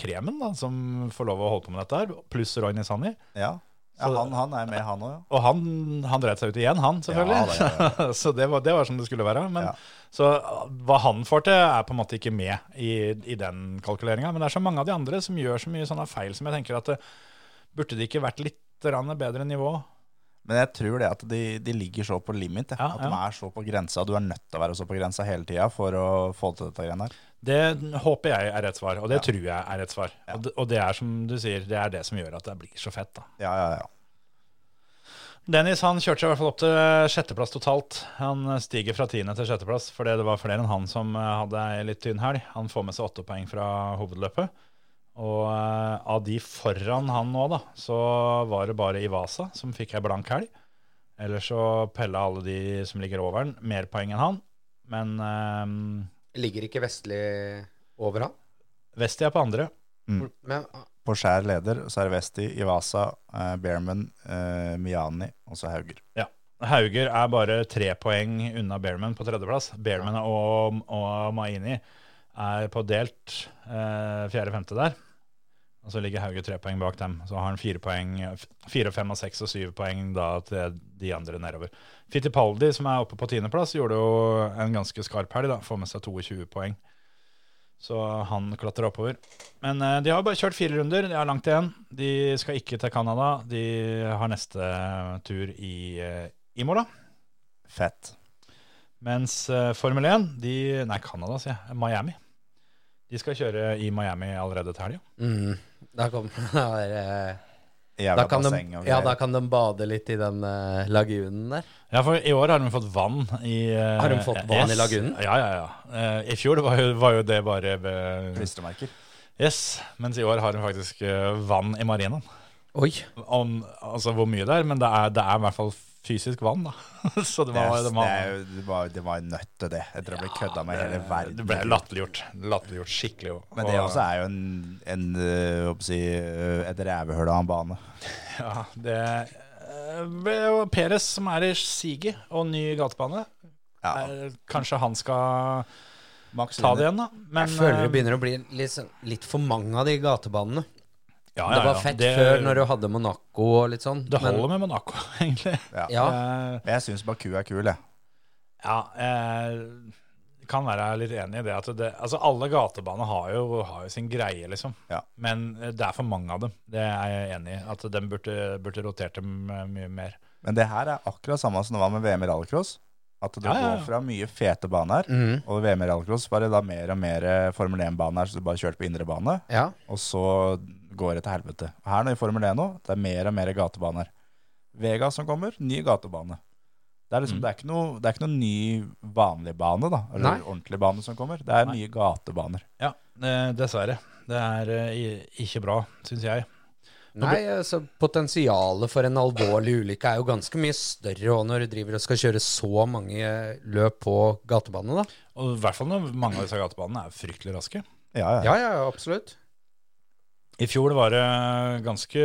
kremen da, som får lov å holde på med dette her, pluss Roy Nisani. ja. Ja han, han er med, han òg, ja. Og han, han dreit seg ut igjen, han, selvfølgelig. Ja, det, ja, så det var, det var som det skulle være. Men. Så hva han får til, er på en måte ikke med i, i den kalkuleringa. Men det er så mange av de andre som gjør så mye sånne feil som jeg tenker at det, burde det ikke vært litt bedre nivå? Men jeg tror det at de, de ligger så på limit. Ja. At de er så på grensa. Du er nødt til å være så på grensa hele tida for å få til dette greiene her. Det håper jeg er rett svar, og det tror jeg er rett svar. Og, det, og det er som du sier, det er det som gjør at det blir så fett. da. Ja, ja, ja. Dennis han kjørte seg i hvert fall opp til sjetteplass totalt. Han stiger fra tiende til sjetteplass fordi det var flere enn han som eh, hadde ei litt tynn helg. Han får med seg åtte poeng fra hovedløpet. Og eh, av de foran han nå, da, så var det bare Ivasa som fikk ei blank helg. Ellers så pella alle de som ligger over han, mer poeng enn han. Men eh, Ligger ikke Vestli over han? Vestli er på andre. Men, På skjær leder så er det Vesti, Ivasa, eh, Bearman, eh, Miani og så Hauger. Hauger er bare tre poeng unna Bearman på tredjeplass. Bearman og, og Maini er på delt eh, fjerde-femte der. Og så ligger Hauge tre poeng bak dem. Så har han fire poeng, fire, fem, og seks og syv poeng da til de andre nedover. Fittipaldi, som er oppe på tiendeplass, gjorde jo en ganske skarp helg. da, Får med seg 22 poeng. Så han klatrer oppover. Men eh, de har bare kjørt fire runder. De har langt igjen. De skal ikke til Canada. De har neste tur i uh, Imola. Fett. Mens eh, Formel 1, de Nei, Canada, sier jeg. Miami. De skal kjøre i Miami allerede til helga. mm, da, kommer er, det- Jævla da, kan de, basseng og ja, da kan de bade litt i den eh, lagunen der. Ja, for i år har de fått vann i eh, Har de fått vann i lagunen? Ja, ja, ja. Eh, I fjor var jo, var jo det bare ved, Klistremerker. Yes, mens i år har de faktisk eh, vann i marinaen. Oi. Om, altså hvor mye det er, men det er, det er i hvert fall fysisk vann, da. Så det var, det var, det, var, det var nødt til det. Jeg tror jeg ble kødda med hele verden. det ble latterliggjort. Latterliggjort skikkelig. Men det også er jo en, en øh, jeg si, øh, et rævehull av en bane. Ja, det eh, Peres som er i siget og ny gatebane. Ja, er, Kanskje han skal Max ta det igjen, da. Men, jeg føler det eh, begynner å bli litt, sånn- litt for mange av de gatebanene. Ja, det ja, var fett Det- før når du hadde Monaco og litt sånn. Det holder men, med Monaco, egentlig. Ja. ja, Eh, Men jeg syns Baku er kul, jeg. Ja, jeg kan være litt enig i det. At det altså alle gatebaner har jo, har jo sin greie, liksom. Ja. Men det er for mange av dem. Det er jeg enig i. At de burde, burde rotert dem eh, mye mer. Men det her er akkurat samme som det var med VM i rallycross. At det Ja, ja, ja. går fra mye fete baner, Mhm. og VM i rallycross var det da mer og mer eh, Formel 1-baner, så du bare kjørte på indre bane, ja. og så går det til helvete. Her nå i Formel 1 nå, det er mer og mer gatebaner. Vega som kommer, ny gatebane. Det er, liksom, Mm. det, er ikke noe, det er ikke noe ny vanlig bane, da. Eller Nei. ordentlig bane som kommer. Det er Nei. nye gatebaner. Ja, eh, dessverre. Det er eh, ikke bra, syns jeg. Nei, altså potensialet for en alvorlig ulykke er jo ganske mye større òg når du driver og skal kjøre så mange løp på gatebane, da. Og i hvert fall når mange av disse gatebanene er fryktelig raske. Ja, ja. Ja, ja, absolutt. I fjor var det ganske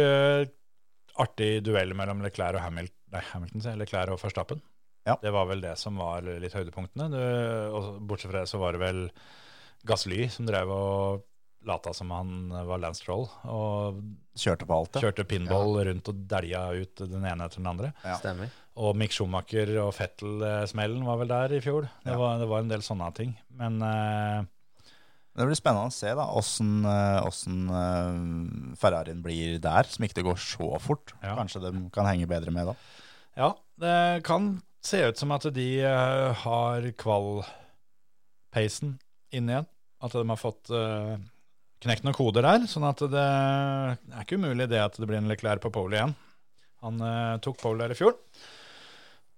artig duell mellom Leclerc og Hamilton, nei, Hamilton sier Leclerc og Verstappen. Ja. Det var vel det som var litt høydepunktene. Det, og bortsett fra det så var det vel Gasly som drev og lata som han var Lance Troll. og Kjørte på alt, ja. kjørte pinball rundt og dælja ut den ene etter den andre. Ja. Stemmer. Og Mick Schumacher og Fettel-smellen var vel der i fjor. Det, Ja. var, det var en del sånne ting. Men eh, Det blir spennende å se da, åssen eh, åssen, eh, Ferrarien blir der, som ikke det går så fort. Ja. Kanskje de kan henge bedre med da. Ja, det kan se ut som at de eh, har kval-pacen inn igjen. At de har fått eh, knekt noen koder der. Sånn at det er ikke umulig det at det blir en Leclerc på pole igjen. Han eh, tok pole der i fjor.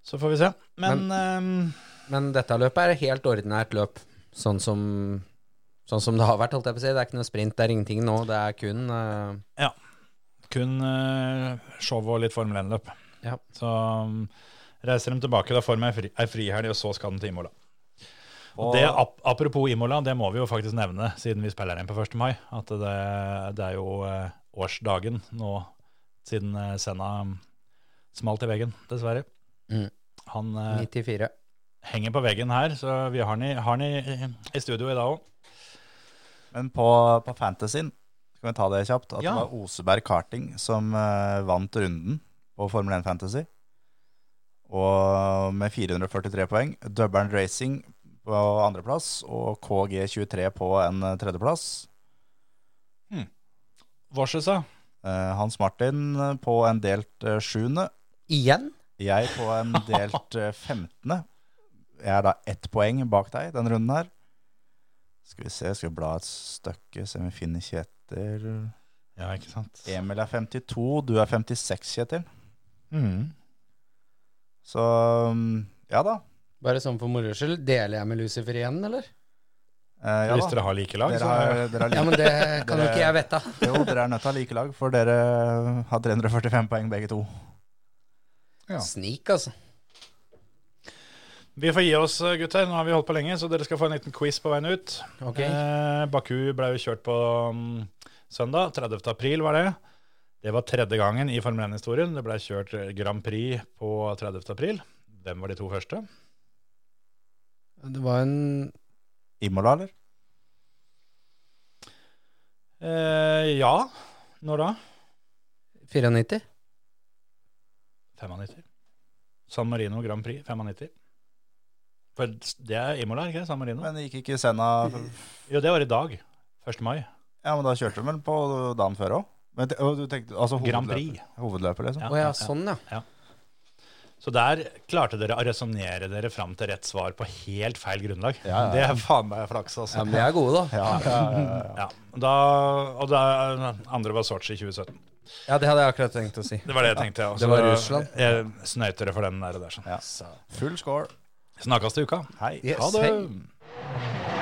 Så får vi se. Men, Men dette løpet er et helt ordinært løp, sånn som, sånn som det har vært, holdt jeg på å si. Det er ikke noe sprint, det er ingenting nå. Det er kun uh... Ja. kun uh, show og litt Formel 1-løp. Ja. Så um, reiser de tilbake, da får de ei fri, frihelg, og så skal de til Imola. Og det, ap apropos Imola, det må vi jo faktisk nevne siden vi spiller inn på 1. mai. At det, det er jo uh, årsdagen nå siden uh, Senna smalt i veggen, dessverre. Mm. Han eh, 94. henger på veggen her, så vi har han i, har han i, i studio i dag òg. Men på, på Fantasyen, skal vi ta det kjapt, at Ja. det var Oseberg Karting som eh, vant runden på Formel 1 Fantasy. Og med 443 poeng. Dubbern Racing på andreplass og KG23 på en eh, tredjeplass. Vorsesa. Eh, Hans Martin på en delt eh, sjuende. Igjen? Jeg på en delt eh, 15. Jeg er da ett poeng bak deg den runden her. Skal vi se, skal vi bla et stykke, se om vi finner Kjetil. Ja, ikke sant. Emil er 52, du er 56, Kjetil. Mm. Så mm, ja da. Bare sånn for moro skyld. Deler jeg med Lucifer igjen, eller? Eh, ja Hvis dere har like lag, Dere så har, dere har Ja, men det kan jo ikke jeg vite. Jo, dere er nødt til å ha like lag, for dere har 345 poeng begge to. Ja. Snik, altså. Vi får gi oss, gutter. Nå har vi holdt på lenge, så dere skal få en liten quiz på veien ut. Okay. Eh, Baku ble jo kjørt på um, søndag. 30. april var det. Det var tredje gangen i Formel 1-historien. Det ble kjørt Grand Prix på 30. april. Hvem var de to første? Det var en Imola, eller? Eh, ja. Når da? 94. 95. San Marino Grand Prix 95. For det er Imola, ikke det? San Marino? Men gikk ikke Senna Jo, det var i dag. 1. mai. Ja, men da kjørte de vel på dagen før òg? Altså Grand Prix. hovedløper, liksom? Å ja, sånn, ja. Så der klarte dere å resonnere dere fram til rett svar på helt feil grunnlag. Ja, ja, ja. Det er faen meg flaks, altså. Ja, Men de er gode, da. Ja, ja, ja, ja. Ja, da, og da andre var Sotsji 2017. Ja, det hadde jeg akkurat tenkt å si. Det var det jeg tenkte. Ja. Det var Russland. Jeg snøyter det for den der. der sånn. Ja. Full score. Snakkes til uka. Hei. Yes, Ha det. hei.